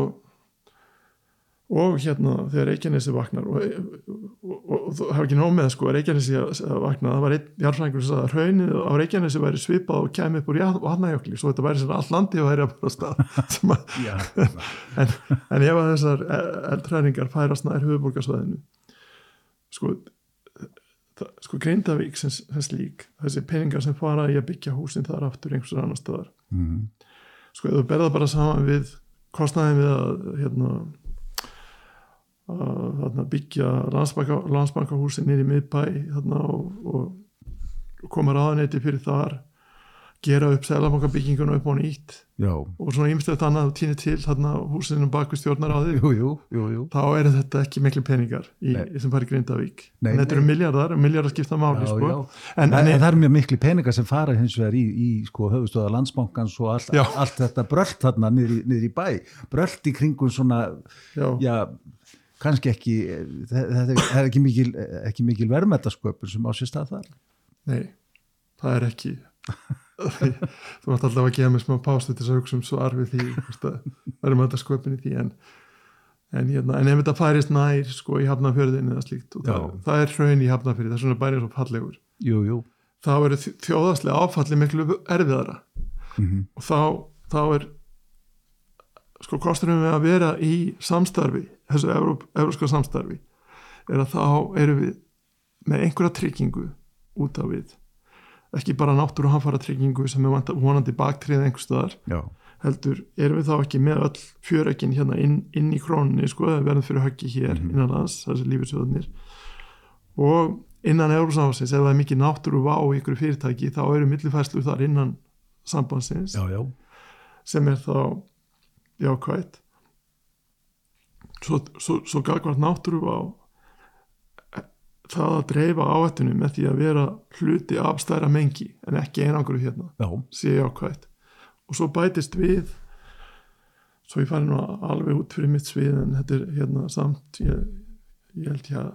og hérna þegar Reykjanesi vaknar og, og, og, og það hafa ekki nóg með sko Reykjanesi að vakna, það var einn jarfræðingur sem sagði að hraunið á Reykjanesi væri svipað og kæmi upp úr vatnajökli, svo þetta væri sem allt landi og væri að bara stað en, en ef að þessar eldræningar færast nær höfuborgarsvæðinu sko það, sko Grindavík sem, sem slík þessi peningar sem fara í að byggja húsin þar aftur einhversur annar staðar Mm. sko ef þú berða bara saman við kostnaðin við að hérna að þarna, byggja landsbanka, landsbankahúsi nýri miðbæ þarna, og, og, koma ráðaneyti fyrir þar gera upp selabankabyggingunum upp á nýtt Já, og svona ýmstlegt annað týni til þarna húsinu bak við stjórnaráði jú, jú, jú, jú. þá eru þetta ekki miklu peningar í, Nei. sem fari í Grindavík Nei, en þetta eru miljardar, miljardar skipta máli Já, sko. já. en, En, en, það eru mjög miklu peningar sem fara hins vegar í, í sko, höfustöða landsbankans og allt, Já. allt þetta brölt þarna niður, í- niður í bæ. Brölt í kringum svona, já, kannski ekki, þetta er- er ekki mikil, ekki mikil verðmættasköpun sem á sér stað þar. nei, það er ekki þú vart alltaf að gefa mig smá pástu til þess að hugsa um svar við því verðum þetta sköpun í því en, en, hérna, en ef þetta færist nær sko í hafnafjörðin eða slíkt það, það er hraun í hafnafjörði það er svona bærið svo fallegur. Jú, jú. þá er þjóðaslega áfalli miklu erfiðara. Mm og þá, þá er sko kosturum við að vera í samstarfi, þessu Evróp, evróska samstarfi er að þá erum við með einhverja tryggingu út af við ekki bara náttúru hanfara tryggingu sem er vonandi baktrið einhver staðar Já, heldur erum við þá ekki með öll fjörekin hérna inn, inn í krónunni sko, eða verðum fyrir höggi hér Mhm. innan lands, þessi lífisjóðnir og innan Európsamhansins ef það er mikið náttúru vá í ykkur fyrirtæki þá eru millifærslu þar innan sambandsins já, já. sem er þá jákvætt svo, svo, svo gagvart náttúru á það að dreifa áhættinu með því að vera hluti af stærra mengi en ekki einangur hérna Já, sé jákvætt. Og svo bætist við svo ég fari nú alveg út fyrir mitt svið en þetta er hérna samt ég, ég held ég að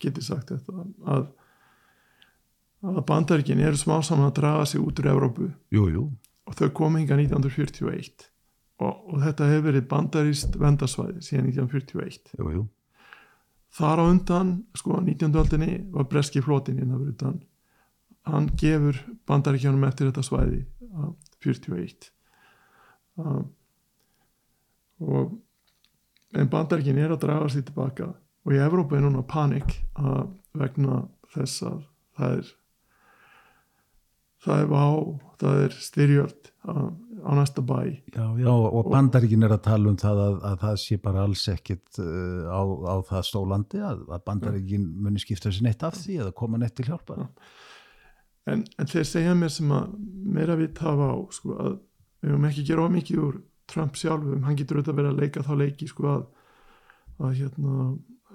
geti sagt þetta að, að bandaríkin eru smá saman að draga sig út úr Evrópu. Jú, jú. og þau komu hinga 1941 og, og þetta hefur verið bandaríst vendarsvæði síðan 1941 Jú, jú. Þar á undan, sko 19. aldinni var breski flotin hérna fyrir utan hann gefur bandaríkjónum eftir þetta svæði uh, 41 uh, og en bandaríkin er að draga sér tilbaka og í Evrópu er núna panik uh, vegna þess að það er það er vá, það er styrjöld uh, á næsta bæ. Já, já, og bandaríkin er að tala um það að, að það sé bara alls ekkit uh, á, á það stólandi að, að bandaríkin muni skipta sér neitt af því eða koma neitt til hjálpa. en, en þeir segja mér sem að meira vitt hafa á sko, að við höfum ekki gera of mikið úr Trump sjálfum, hann getur auðvitað verið að leika þá leiki sko, að, að hérna,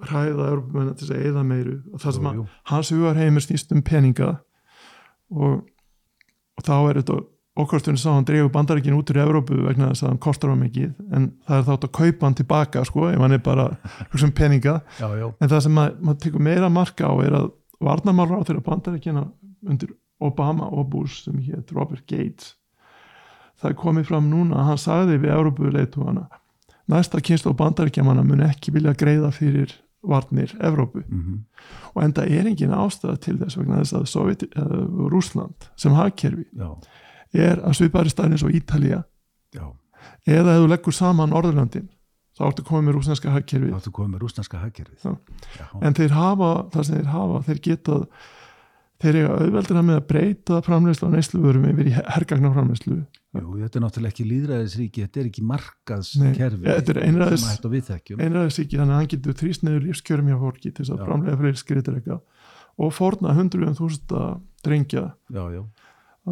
hræða Európumenn til þess að eða meiru. Og það sem að hans hugar heimur snýst um peninga. Og, og þá er þetta okkostunni sá hann dreifur bandaríkin út úr Evrópu vegna þess að hann kostar á mikið en það er þátt að kaupa hann tilbaka sko, ef hann er bara hugsa um peninga. Já, já, en það sem að, maður tekur meira marka á er að varnarmálra á þeirra bandaríkina undir Obama og Bush sem hétt Robert Gates það komið fram núna að hann sagði við Európu leitúana næsta kynslu á bandaríkjamanna mun ekki vilja greiða fyrir varnir Evrópu. Mm og enda er engin ástæða til þess vegna þess að Sovjet, uh, Rúsland sem hagkerfi já, er að svipari stæðin svo Ítalía. Já. eða ef þú leggur saman Norðurlandin þá ertu komið með rúsneska hagkerfi Þá áttu komið með rúsnarska hagkerfið. En þeir hafa, það sem þeir hafa þeir geta þeir eiga auðveldur með að breyta framleyslu á neysluverum yfir í hergagnar framleyslu jú, þetta er náttúrulega ekki líðræðisríki, þetta er ekki markaðskerfi þetta er einræðis- og viðþekjum. einræðisíki þannig að hann getur þrýst neður lífskjörum hjá fólki til þess að framlega fyrir skriðdrega og forna hundruðum þúsunda drengja. Já, já,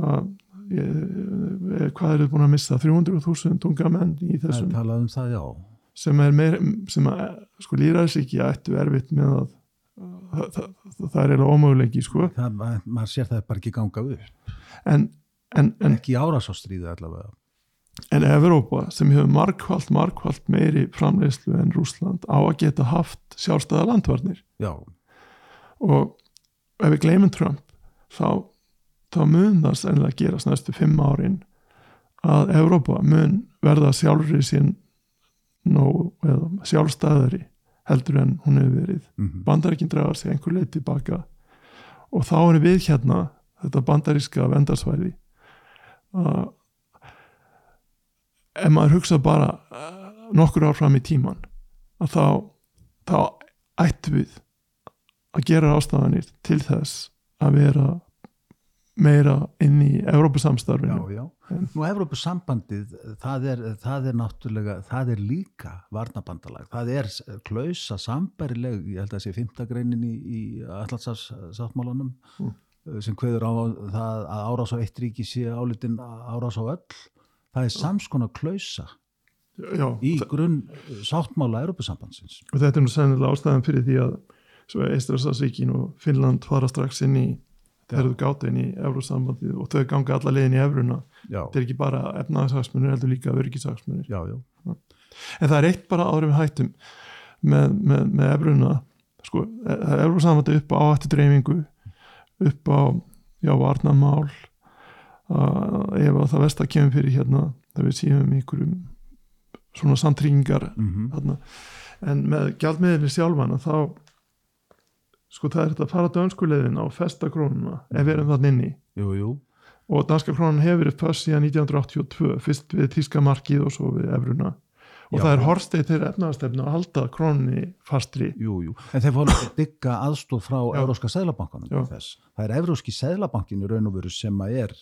að ég, hvað eru búin að missa? 300.000 unga menn í þessum um það, já. sem er meir sem að sko líðræðisíki ættu erfitt með að það, það, það er eiginlega ómöguleiki sko. maður sér það bara ekki ganga upp. En, en, en, ekki árásástríðu allavega. en Evrópa sem hefur markvallt, markvallt meiri framleiðslu en Rúsland á að geta haft sjálfstæða landvarnir. Já, og ef við gleymum Trump þá, þá mun það sennilega gerast næstu fimm árin að Evrópa mun verða sjálfri sín nóg eða sjálfstæðari heldur en hún hefur verið. Mm bandaríkinn draga sig einhver leið tilbaka og þá erum við hérna þetta bandaríska vendarsvæði að ef maður hugsa bara uh, nokkur ár fram í tíman að þá, þá ættu við að gera ástafanir til þess að vera meira inn í já, Evrópusamstarfinu. Já En- nú Evrópusambandið það er, það er náttúrulega það er líka varnabandalag það er klausa sambærileg ég held að það sé fymta greinin í, í allansáttmálanum Mm. sem kveður á það að árás á eitt ríki sé álitin árás á öll. Það er samskona klausa já, í grunn sáttmála Evrópusambandsins. Og þetta er nú sennilega ástæðan fyrir því að svo Eistrasarsvíkin og Finnland fara strax inn í Já. Þegar þú gáta inn í Eurósambandið og þau ganga alla leiðin í Evruna. Þetta er ekki bara efnaðarshagsmunir heldur líka örgishagsmunir en það er eitt bara en við hættum með, með, með Evruna. Sko, það er Eurósambandið upp á áhættu dreifingu upp á já, varnamál ef að það vest að kemur fyrir hérna það við séum ykkurum svona samtryggingar mm þarna. en með gjaldmiðinni sjálfan þá sko það er þetta að fara dönskuleiðina og festa krónuna ef við erum þann inni. Jú, jú. Og danska krónan hefur verið fyrst síðan 1982 fyrst við tíska markið og svo við efruna og Já. það er horstið þeirra efnaðastefnu að halda krónunni fastri. Jú, jú, en þeir fóru að digga aðstóð frá til þess. Það er Evróski Seðlabankin í raun og veru sem að er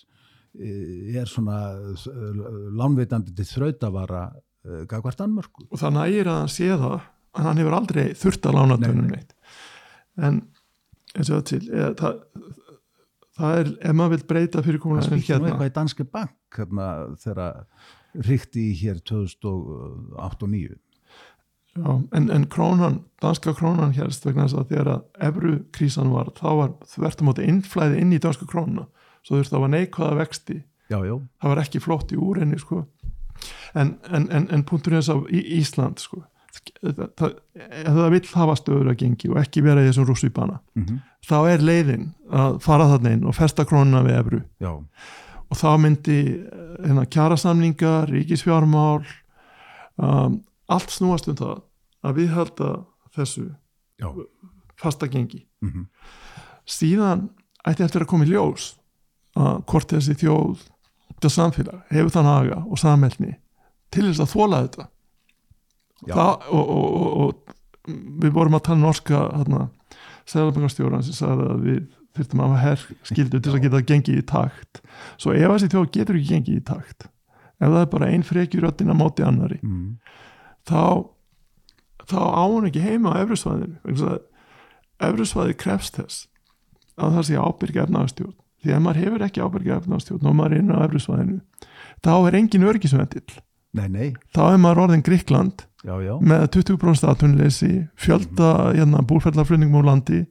eh, er svona eh, lánveitandi til þrautavara uh, gagvart Danmörku. og það nægir að hann sé það að hann hefur aldrei þurft að lána nei. neitt en eins og til eða, það, það er, ef maður vil breyta fyrir Það spýtti nú hérna. eitthvað í Danske Bank hérna, þegar ríkti í hér 2008 og 2009. Já, en, en krónan, danska krónan hérst vegna þess að þegar að evru krísan var, þá var þvert á móti innflæði inn í danska krónuna, svo veist það var neikvæða vexti, Já, já, það var ekki flott í úr henni sko. En, en, en, en punktur þess að Ísland sko það, það, vill hafa stöður að gengi og ekki vera í þessum rússvíbana mm þá er leiðin að fara þarna inn og festa krónuna við evru. Já, og þá myndi eh, hérna, kjarasamningar, ríkisfjármál um, allt snúast um það að við halda þessu já. fasta gengi. Mm síðan ætti eftir að koma í ljós að hvort þessi þjóð þetta samfélag hefur þann haga og samhælni til þess að þóla þetta. Það, og, og, og, við vorum að tala norska hérna, segðarbankarstjóran sem sagði að við þurftum að hafa herr skildu til að geta gengið í takt. Svo ef þessi þjóð getur ekki gengið í takt ef það er bara ein frekjuröttin að móti annari Mm. þá þá á hún ekki heima á efrisvæðinu efrisvæði krefst þess að það sé ábyrga efnaðastjórn því að maður hefur ekki ábyrga efnaðastjórn og maður er inn á efrisvæðinu þá er engin örgisvendill þá er maður orðin Gríkland já, já, með 20% aðtunleysi fjölda hérna, búrfellaflutningum á landi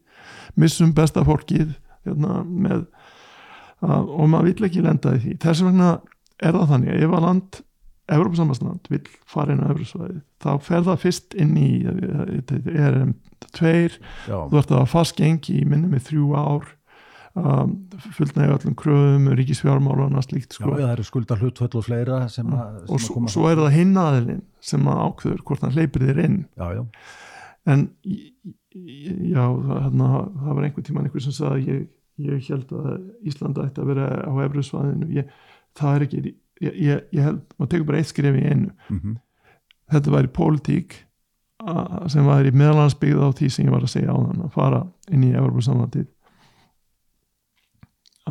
missum besta fólkið hérna, með, að, og maður vill ekki lenda í því. Þess vegna er það þannig ef að land Evrópusambandsland vill fara inn á Evrópsvæði þá fer það fyrst inn í ERM 2 já, þú ert að fast gengi í minni með þrjú ár um, fullnægja öllum kröfum ríkisfjármál og annað slíkt sko. já, það eru skuldar hlutföll og fleira sem að, sem og svo, koma svo er það hinn aðilinn sem að ákveður hvort hann hleypir þér inn. Já, já, en í- í- já, hérna, það var einhver tíman einhver sem sagði ég, ég held að Íslanda ætti að vera á efruðsvæðinu ég, það er ekki ég, ég, ég held, maður tekur bara eitt skref í einu. Mm þetta væri pólitík sem væri meðalansbyggð á því sem ég var að segja á þann að fara inn í Evropasamlandið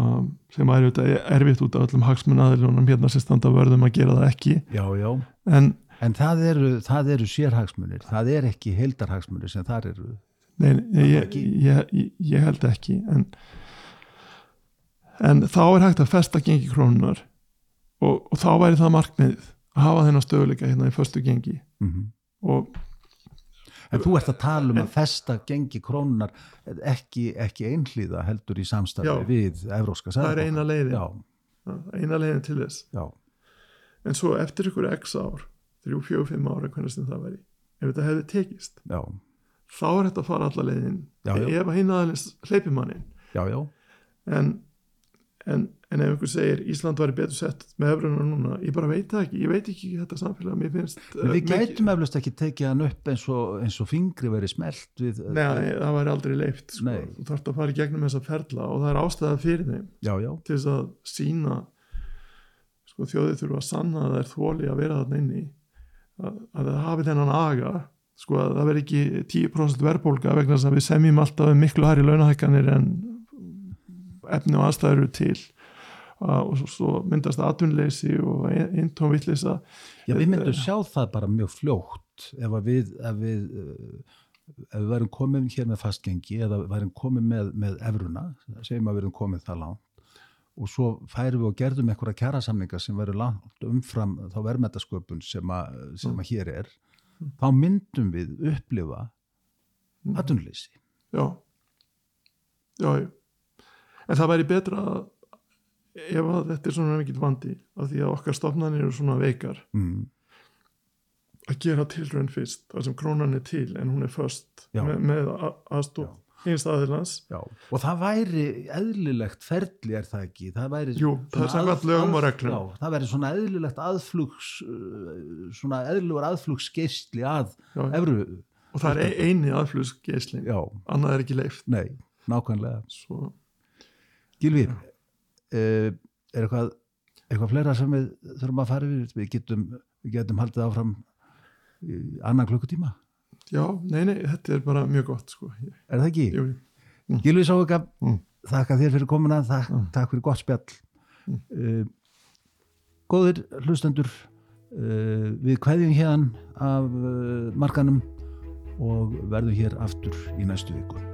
um, sem væri auðvitað erfitt út af öllum hagsmunnaðilunum hérna sem standa vörðum að gera það ekki já, já. en En það eru, það eru sérhagsmunir, það er ekki heildarhagsmunir sem þar eru. Nei, ég, ég, ég, held ekki en, en þá er hægt að festa gengi krónunar og, og þá væri það markmiðið að hafa þennan stöðuleika hérna í föstu gengi Mm og En þú ert að tala um að festa gengi krónunar ekki, ekki einhlýða heldur í samstarfi Já. við Evróska það er eina leiðin. Já, eina leiðin til þess. Já, en svo eftir ykkur x ár þrjú, fjögur, fimm ára, hvernig sem það væri ef þetta hefði tekist já, þá er þetta að fara alla leiðin. Já. ef að hinn aðeins hleypi mannin já, já, en, en, en ef einhver segir Ísland væri betur sett með efrunar núna ég bara veit það ekki, ég veit ekki þetta samfélag mér finnst eh, við mikið- gætum eflust ekki tekið hann upp eins og, eins og fingri verið smelt við, Nei, það væri aldrei leift sko. Þú þarfst að fara í gegnum þessa ferla og það er ástæða fyrir þeim. Já, já, til þess að sína sko, þjóðið þurfa að sanna að það er þóli að vera þarna inni að, að það hafi þennan aga sko að það veri ekki 10% verðbólga vegna þess að við semjum alltaf um miklu hærri launahækkanir en efni og aðstæður eru til. Uh, og svo, svo myndast atvinnleysi og eintóm vittleysa já, við myndum sjá það bara mjög fljótt. Ef við ef við, uh, ef við værum komið hér með fastgengi eða værum komið með, með efruna, segjum að við erum komið það langt og svo færum við og gerðum einhverja kjærasamninga sem verður langt umfram þá verðmættasköpun sem, að, sem að hér er þá myndum við upplifa atvinnuleysi. Já. Já, já en það væri betra að ef að þetta er svona mikill vandi af því að okkar stofnanir eru svona veikar. Mm. að gera tilraun fyrst þar sem krónan er til en hún er först Já. með, með aðstof eins aðeins Já, og það væri eðlilegt ferli er það ekki, það væri Jú, það að- að-. Já, það væri svona eðlilegt aðflugs uh, svona eðlilegur aðflugsgeisli að Já, evru, og það er eini aðflugsgeislin já, annað er ekki leift nei, nákvæmlega. Svo, Gilvi, uh, er eitthvað eitthvað fleira sem við þurfum að fara yfir, við getum við getum haldið áfram annan klukkutíma, já, nei, nei, þetta er bara mjög gott sko. Er það ekki? jú, Gilvi Sáuka, Mm. þakka þér fyrir komuna, þak, Mm. takk fyrir gott spjall. Uh, góðir hlustendur, uh, við kveðjum hérna af markanum og verðum hér aftur í næstu viku.